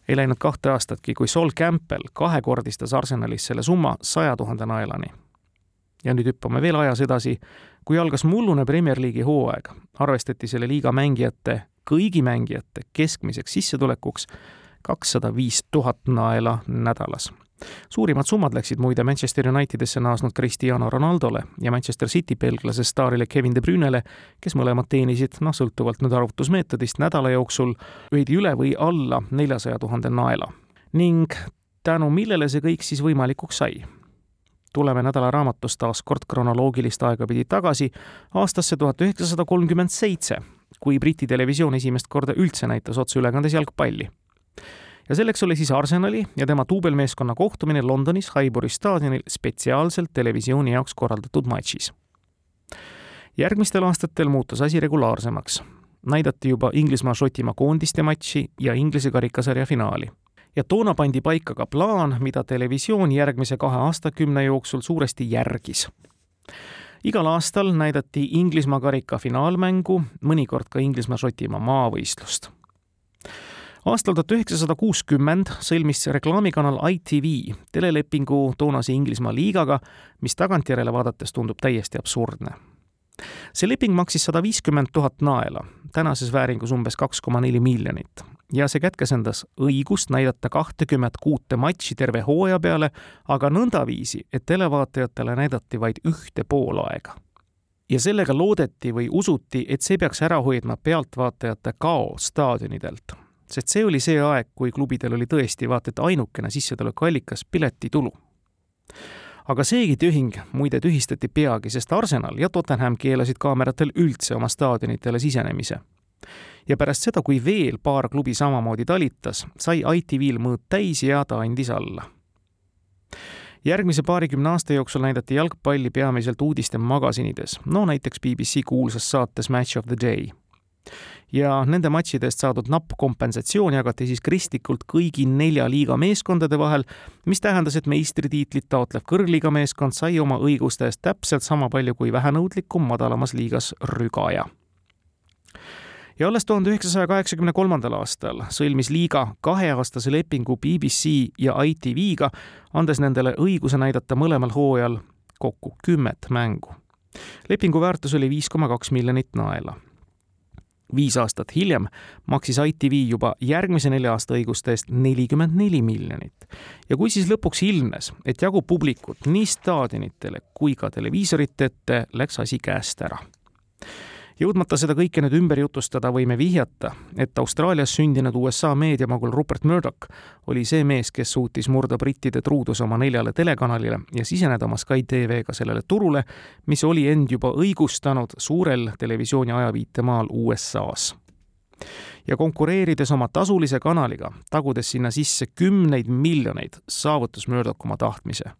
Speaker 3: ei läinud kahte aastatki, kui Sol Campbell kahekordistas Arsenalis selle summa saja tuhande naelani ja nüüd hüppame veel ajas edasi, kui algas mullune Premier League'i hooaeg, arvestati selle liiga mängijate, kõigi mängijate keskmiseks sissetulekuks kakssada viis tuhat naela nädalas. suurimad summad läksid muide Manchester Unitedisse naasnud Cristiano Ronaldole ja Manchester City belglase staarile Kevin De Brünele, kes mõlemad teenisid, noh, sõltuvalt nüüd arvutusmeetodist, nädala jooksul veidi üle või alla neljasaja tuhande naela. ning tänu millele see kõik siis võimalikuks sai tuleme nädalaraamatust taas kord kronoloogilist aega pidi tagasi aastasse tuhat üheksasada kolmkümmend seitse, kui Briti televisioon esimest korda üldse näitas otseülekandes jalgpalli. ja selleks oli siis Arsenali ja tema duubelmeeskonna kohtumine Londonis Highbury staadionil spetsiaalselt televisiooni jaoks korraldatud matšis. järgmistel aastatel muutus asi regulaarsemaks. näidati juba Inglismaa-Šotimaa koondiste matši ja Inglise karikasarja finaali ja toona pandi paika ka plaan, mida televisioon järgmise kahe aastakümne jooksul suuresti järgis. igal aastal näidati Inglismaa karika finaalmängu, mõnikord ka Inglismaa-Šotimaa maavõistlust. aastal tuhat üheksasada kuuskümmend sõlmis reklaamikanal ITV telelepingu toonase Inglismaa liigaga, mis tagantjärele vaadates tundub täiesti absurdne see leping maksis sada viiskümmend tuhat naela, tänases vääringus umbes kaks koma neli miljonit ja see kätkes endas õigust näidata kahtekümmet kuute matši terve hooaja peale, aga nõndaviisi, et televaatajatele näidati vaid ühte poolaega. ja sellega loodeti või usuti, et see peaks ära hoidma pealtvaatajate kao staadionidelt. sest see oli see aeg, kui klubidel oli tõesti vaata et ainukene sissetulekuallikas piletitulu aga seegi tühing muide tühistati peagi, sest Arsenal ja Tottenham keelasid kaameratel üldse oma staadionitele sisenemise ja pärast seda, kui veel paar klubi samamoodi talitas, sai ITV-l mõõt täis ja ta andis alla. järgmise paarikümne aasta jooksul näidati jalgpalli peamiselt uudistemagasinides, no näiteks BBC kuulsas saates Match of the Day ja nende matšide eest saadud napp kompensatsioon jagati siis kristlikult kõigi nelja liiga meeskondade vahel, mis tähendas, et meistritiitlit taotlev kõrgliiga meeskond sai oma õiguste eest täpselt sama palju kui vähenõudlikum madalamas liigas rügaja ja alles tuhande üheksasaja kaheksakümne kolmandal aastal sõlmis liiga kaheaastase lepingu BBC ja ITV-ga, andes nendele õiguse näidata mõlemal hooajal kokku kümmet mängu. lepingu väärtus oli viis koma kaks miljonit naela viis aastat hiljem maksis ITV juba järgmise nelja aasta õiguste eest nelikümmend neli miljonit. ja kui siis lõpuks ilmnes, et jagub publikut nii staadionitele kui ka televiisorite ette, läks asi käest ära jõudmata seda kõike nüüd ümber jutustada, võime vihjata, et Austraalias sündinud USA meediamagul Rupert Murdoch oli see mees, kes suutis murda brittide truuduse oma neljale telekanalile ja siseneda oma Sky TV-ga sellele turule, mis oli end juba õigustanud suurel televisiooni ajaviitemaal USA-s ja konkureerides oma tasulise kanaliga, tagudes sinna sisse kümneid miljoneid, saavutas Murdoch oma tahtmise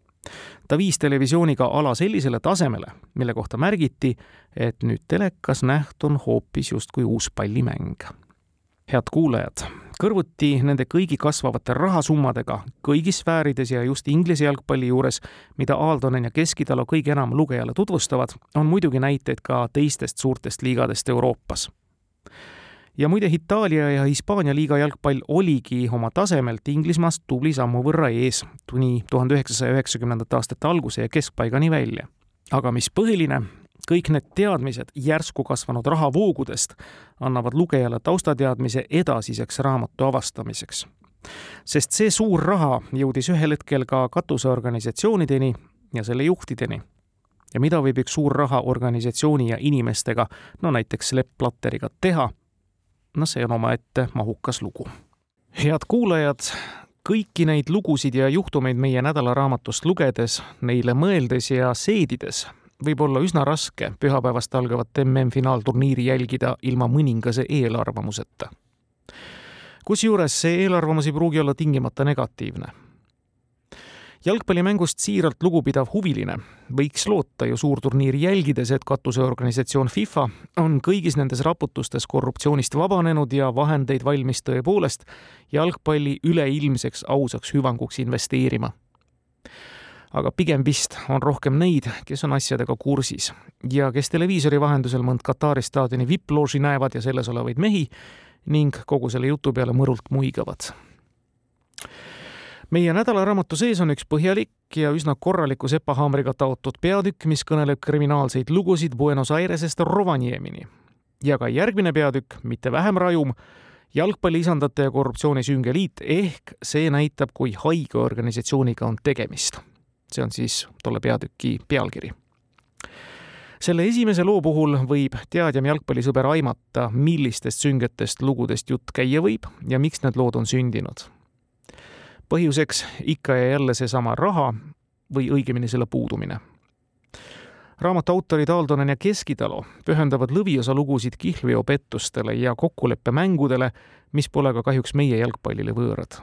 Speaker 3: ta viis televisiooniga ala sellisele tasemele, mille kohta märgiti, et nüüd telekas nähtu on hoopis justkui uus pallimäng. head kuulajad, kõrvuti nende kõigi kasvavate rahasummadega kõigis sfäärides ja just Inglise jalgpalli juures, mida Aaldonen ja Keskitalo kõige enam lugejale tutvustavad, on muidugi näiteid ka teistest suurtest liigadest Euroopas ja muide, Itaalia ja Hispaania liiga jalgpall oligi oma tasemelt Inglismaast tubli sammu võrra ees kuni tuhande üheksasaja üheksakümnendate aastate alguse ja keskpaigani välja. aga mis põhiline, kõik need teadmised järsku kasvanud rahavoogudest annavad lugejale taustateadmise edasiseks raamatu avastamiseks. sest see suur raha jõudis ühel hetkel ka katuseorganisatsioonideni ja selle juhtideni ja mida võib üks suur raha organisatsiooni ja inimestega, no näiteks Lepp Platteriga teha no see on omaette mahukas lugu. head kuulajad, kõiki neid lugusid ja juhtumeid meie nädalaraamatust lugedes, neile mõeldes ja seedides võib olla üsna raske pühapäevast algavat MM-finaalturniiri jälgida ilma mõningase eelarvamuseta. kusjuures see eelarvamus ei pruugi olla tingimata negatiivne jalgpallimängust siiralt lugupidav huviline võiks loota ju suurturniiri jälgides, et katuseorganisatsioon FIFA on kõigis nendes raputustes korruptsioonist vabanenud ja vahendeid valmis tõepoolest jalgpalli üleilmseks ausaks hüvanguks investeerima. aga pigem vist on rohkem neid, kes on asjadega kursis ja kes televiisori vahendusel mõnd Katari staadioni vipplooži näevad ja selles olevaid mehi ning kogu selle jutu peale mõrult muigavad meie nädalaraamatu sees on üks põhjalik ja üsna korraliku sepahaamriga taotud peatükk, mis kõneleb kriminaalseid lugusid Buenos Airesest Rovaniemini. ja ka järgmine peatükk, mitte vähem rajum, jalgpalliisandate ja korruptsiooni sünge liit, ehk see näitab, kui haige organisatsiooniga on tegemist. see on siis tolle peatüki pealkiri selle esimese loo puhul võib teadjam jalgpallisõber aimata, millistest süngetest lugudest jutt käia võib ja miks need lood on sündinud põhjuseks ikka ja jälle seesama raha või õigemini selle puudumine. raamatu autorid Aaldonen ja Keskitalu pühendavad lõviosa lugusid kihlveopettustele ja kokkuleppemängudele, mis pole ka kahjuks meie jalgpallile võõrad.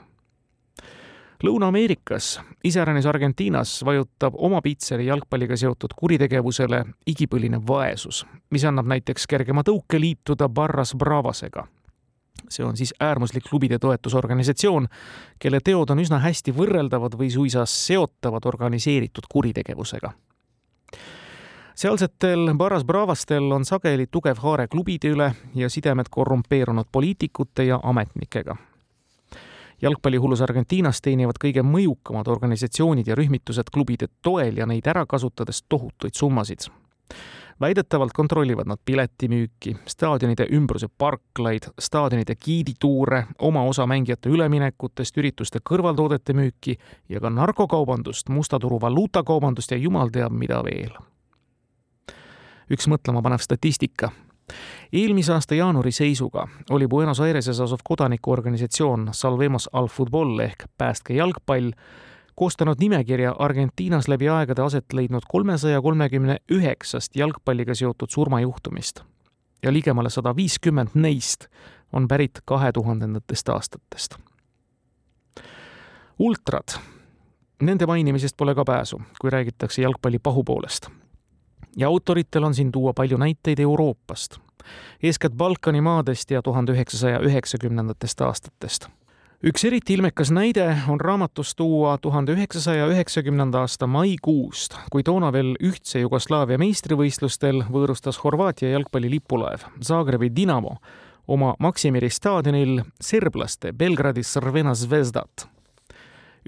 Speaker 3: Lõuna-Ameerikas, iseäranis Argentiinas, vajutab oma pitseri jalgpalliga seotud kuritegevusele igipõline vaesus, mis annab näiteks kergema tõuke liituda Barras Bravasega see on siis äärmuslik klubide toetusorganisatsioon, kelle teod on üsna hästi võrreldavad või suisa seotavad organiseeritud kuritegevusega. sealsetel Barras Bravastel on sageli tugev haare klubide üle ja sidemed korrumpeerunud poliitikute ja ametnikega. jalgpallihullus Argentiinas teenivad kõige mõjukamad organisatsioonid ja rühmitused klubide toel ja neid ära kasutades tohutuid summasid väidetavalt kontrollivad nad piletimüüki, staadionide ümbruse parklaid, staadionide giidituure, oma osa mängijate üleminekutest, ürituste kõrvaltoodete müüki ja ka narkokaubandust, musta turu valuutakaubandust ja jumal teab mida veel. üks mõtlemapanev statistika eelmise aasta jaanuari seisuga oli Buenos Aireses asuv kodanikuorganisatsioon Salvemos al Futbol ehk Päästke jalgpall koostanud nimekirja Argentiinas läbi aegade aset leidnud kolmesaja kolmekümne üheksast jalgpalliga seotud surmajuhtumist ja ligemale sada viiskümmend neist on pärit kahe tuhandendatest aastatest. ultrad, nende mainimisest pole ka pääsu, kui räägitakse jalgpalli pahupoolest. ja autoritel on siin tuua palju näiteid Euroopast, eeskätt Balkani maadest ja tuhande üheksasaja üheksakümnendatest aastatest üks eriti ilmekas näide on raamatus tuua tuhande üheksasaja üheksakümnenda aasta maikuust, kui toona veel ühtse Jugoslaavia meistrivõistlustel võõrustas Horvaatia jalgpalli lipulaev Zagrebi Dinamo oma Maksimiri staadionil serblaste Belgradi Crvena Zvezdat.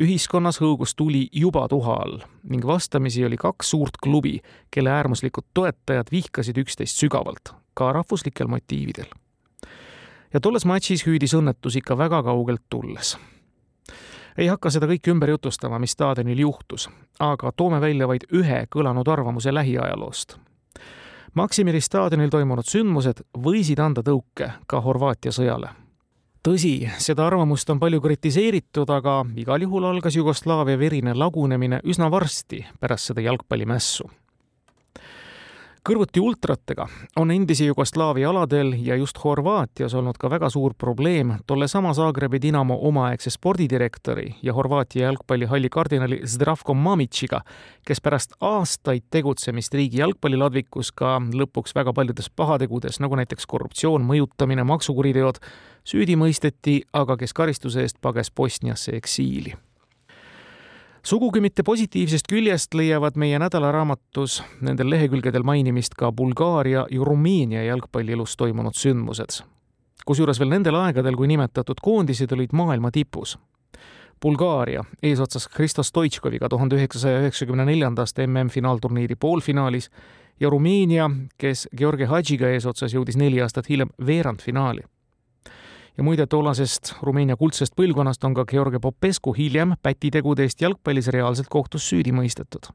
Speaker 3: ühiskonnas hõugus tuli juba tuha all ning vastamisi oli kaks suurt klubi, kelle äärmuslikud toetajad vihkasid üksteist sügavalt, ka rahvuslikel motiividel. Ja tolles matšis hüüdis õnnetus ikka väga kaugelt tulles. Ei hakka seda kõike ümber jutustama, mis staadionil juhtus, aga toome välja vaid ühe kõlanud arvamuse lähiajaloost. Maksimiri staadionil toimunud sündmused võisid anda tõuke ka Horvaatia sõjale. Tõsi, seda arvamust on palju kritiseeritud, aga igal juhul algas Jugoslaavia verine lagunemine üsna varsti pärast seda jalgpallimässu kõrvuti ultratega on endise Jugoslaavia aladel ja just Horvaatias olnud ka väga suur probleem tollesama Zagrebi Dinamo omaaegse spordidirektori ja Horvaatia jalgpallihalli kardinali Zdravko Mamitšiga, kes pärast aastaid tegutsemist riigi jalgpalliladvikus ka lõpuks väga paljudes pahategudes, nagu näiteks korruptsioon, mõjutamine, maksukuriteod, süüdi mõisteti, aga kes karistuse eest pages Bosniasse eksiili sugugi mitte positiivsest küljest leiavad meie nädalaraamatus nendel lehekülgedel mainimist ka Bulgaaria ja Rumeenia jalgpallielus toimunud sündmused. kusjuures veel nendel aegadel, kui nimetatud koondised olid maailma tipus. Bulgaaria eesotsas Hristo Stoitškoviga tuhande üheksasaja üheksakümne neljandast MM-finaalturniiri poolfinaalis ja Rumeenia, kes Georgi Hadžiga eesotsas jõudis neli aastat hiljem veerandfinaali ja muide, tollasest Rumeenia kuldsest põlvkonnast on ka Georgi Popescu hiljem pätitegude eest jalgpallis reaalselt kohtus süüdi mõistetud.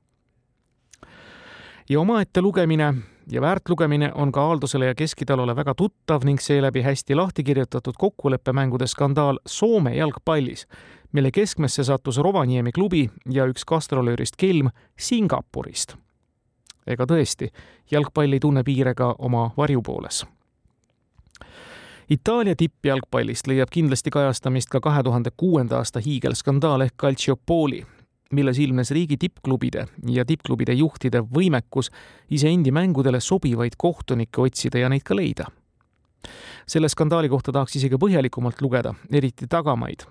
Speaker 3: ja omaette lugemine ja väärtlugemine on ka Aaldusele ja Keskitalule väga tuttav ning seeläbi hästi lahti kirjutatud kokkuleppemängude skandaal Soome jalgpallis, mille keskmesse sattus Rovaniemi klubi ja üks gastrolöörist kelm Singapurist. ega tõesti, jalgpall ei tunne piire ka oma varjupooles Itaalia tippjalgpallist leiab kindlasti kajastamist ka kahe tuhande kuuenda aasta hiigelskandaal ehk Calciopoli, milles ilmnes riigi tippklubide ja tippklubide juhtide võimekus iseendi mängudele sobivaid kohtunikke otsida ja neid ka leida. selle skandaali kohta tahaks isegi põhjalikumalt lugeda, eriti tagamaid.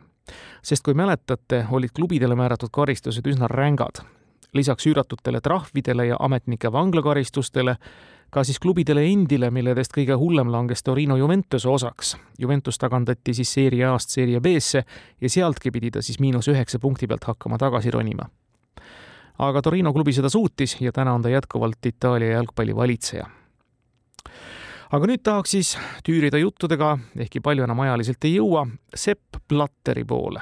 Speaker 3: sest kui mäletate, olid klubidele määratud karistused üsna rängad. lisaks üüratutele trahvidele ja ametnike vanglakaristustele ka siis klubidele endile, milledest kõige hullem langes Torino Juventuse osaks. Juventus tagandati siis seeria A-st seeria B-sse ja sealtki pidi ta siis miinus üheksa punkti pealt hakkama tagasi ronima. aga Torino klubi seda suutis ja täna on ta jätkuvalt Itaalia jalgpalli valitseja. aga nüüd tahaks siis tüürida juttudega, ehkki palju enam ajaliselt ei jõua, Sepp Blatteri poole.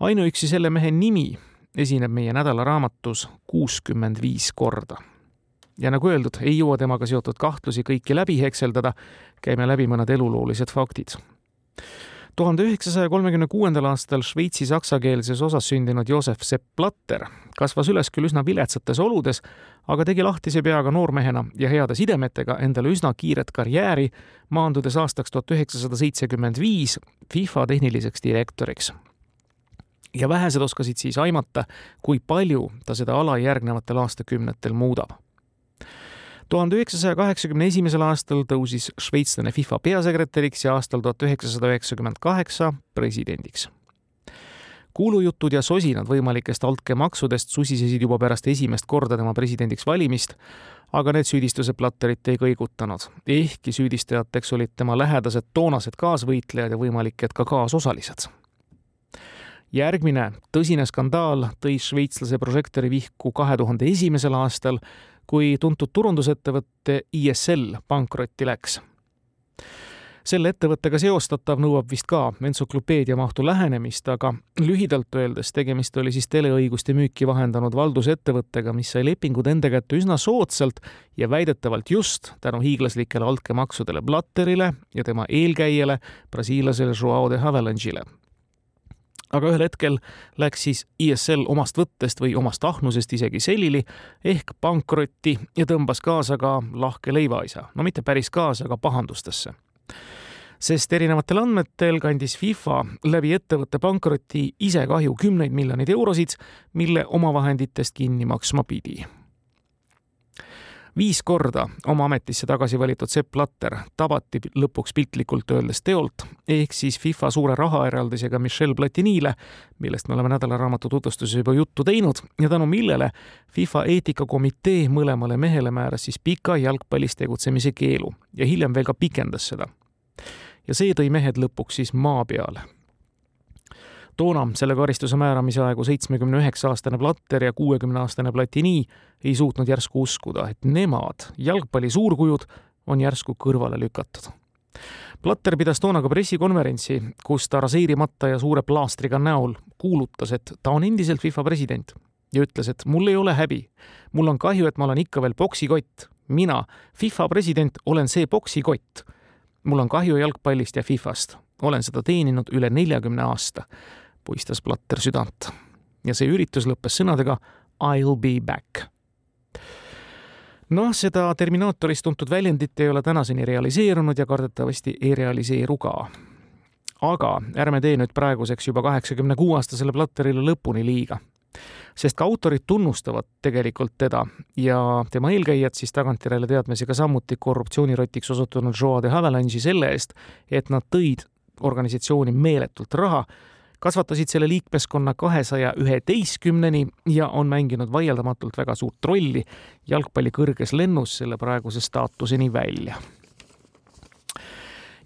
Speaker 3: ainuüksi selle mehe nimi esineb meie nädalaraamatus kuuskümmend viis korda ja nagu öeldud, ei jõua temaga seotud kahtlusi kõiki läbi hekseldada, käime läbi mõned eluloolised faktid. tuhande üheksasaja kolmekümne kuuendal aastal Šveitsi saksakeelses osas sündinud Joosef Sepp Blatter kasvas üles küll üsna viletsates oludes, aga tegi lahtise peaga noormehena ja heade sidemetega endale üsna kiiret karjääri, maandudes aastaks tuhat üheksasada seitsekümmend viis FIFA tehniliseks direktoriks. Ja vähesed oskasid siis aimata, kui palju ta seda ala järgnevatel aastakümnetel muudab tuhande üheksasaja kaheksakümne esimesel aastal tõusis šveitslane FIFA peasekretäriks ja aastal tuhat üheksasada üheksakümmend kaheksa presidendiks. kuulujutud ja sosinad võimalikest altkäemaksudest susisesid juba pärast esimest korda tema presidendiks valimist, aga need süüdistused Platterit ei kõigutanud, ehkki süüdistajateks olid tema lähedased toonased kaasvõitlejad ja võimalik, et ka kaasosalised järgmine tõsine skandaal tõi šveitslase prožektori vihku kahe tuhande esimesel aastal, kui tuntud turundusettevõte ISL pankrotti läks. selle ettevõttega seostatav nõuab vist ka entsüklopeedia mahtu lähenemist, aga lühidalt öeldes tegemist oli siis teleõiguste müüki vahendanud valdusettevõttega, mis sai lepingud enda kätte üsna soodsalt ja väidetavalt just tänu hiiglaslikele altkäemaksudele Blatterile ja tema eelkäijale, brasiillasele Joao de Havelange'ile aga ühel hetkel läks siis ISL omast võttest või omast ahnusest isegi selili ehk pankrotti ja tõmbas kaasa ka lahke leivaisa. no mitte päris kaasa, aga pahandustesse. sest erinevatel andmetel kandis FIFA läbi ettevõtte pankroti ise kahju kümneid miljoneid eurosid, mille omavahenditest kinni maksma pidi viis korda oma ametisse tagasi valitud Sepp Blatter tabati lõpuks piltlikult öeldes teolt, ehk siis FIFA suure rahaeraldisega Michel Platinile, millest me oleme nädalaraamatu tutvustuses juba juttu teinud ja tänu millele FIFA eetikakomitee mõlemale mehele määras siis pika jalgpallis tegutsemise keelu ja hiljem veel ka pikendas seda. ja see tõi mehed lõpuks siis maa peale toona selle karistuse määramise aegu seitsmekümne üheksa aastane Platter ja kuuekümne aastane Platini ei suutnud järsku uskuda, et nemad, jalgpalli suurkujud, on järsku kõrvale lükatud. Platter pidas toona ka pressikonverentsi, kus ta raseerimata ja suure plaastriga näol kuulutas, et ta on endiselt FIFA president ja ütles, et mul ei ole häbi. mul on kahju, et ma olen ikka veel poksikott. mina, FIFA president, olen see poksikott. mul on kahju jalgpallist ja Fifast. olen seda teeninud üle neljakümne aasta, puistas Platter südant. ja see üritus lõppes sõnadega I will be back noh, seda Terminaatoris tuntud väljendit ei ole tänaseni realiseerunud ja kardetavasti ei realiseeru ka. aga ärme tee nüüd praeguseks juba kaheksakümne kuue aastasele Platterile lõpuni liiga. sest ka autorid tunnustavad tegelikult teda ja tema eelkäijad siis tagantjärele teadmisega samuti korruptsioonirotiks osutunud Joa de Havillandsi selle eest, et nad tõid organisatsiooni meeletult raha kasvatasid selle liikmeskonna kahesaja üheteistkümneni ja on mänginud vaieldamatult väga suurt rolli jalgpalli kõrges lennus selle praeguse staatuseni välja.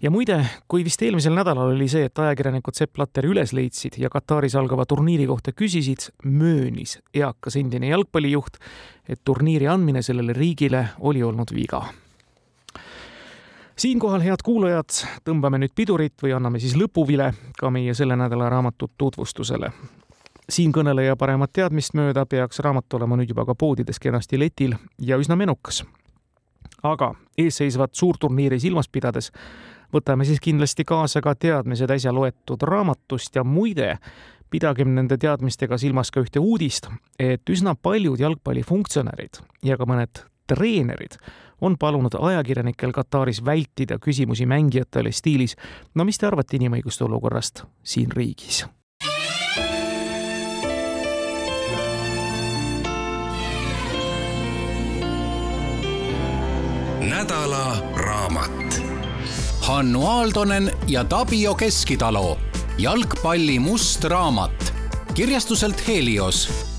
Speaker 3: Ja muide, kui vist eelmisel nädalal oli see, et ajakirjanikud Sepp Platteri üles leidsid ja Kataris algava turniiri kohta küsisid, möönis eakas endine jalgpallijuht, et turniiri andmine sellele riigile oli olnud viga siinkohal, head kuulajad, tõmbame nüüd pidurit või anname siis lõpuvile ka meie selle nädala raamatu tutvustusele. siinkõneleja paremat teadmist mööda peaks raamat olema nüüd juba ka poodides kenasti letil ja üsna menukas. aga eesseisvat suurturniiri silmas pidades võtame siis kindlasti kaasa ka teadmised äsja loetud raamatust ja muide, pidagem nende teadmistega silmas ka ühte uudist, et üsna paljud jalgpallifunktsionärid ja ka mõned treenerid on palunud ajakirjanikel Kataris vältida küsimusi mängijatele stiilis no mis te arvate inimõiguste olukorrast siin riigis?
Speaker 2: nädala raamat. Hannu Aaldonen ja Tapio Keskitalu jalgpalli must raamat kirjastuselt Helios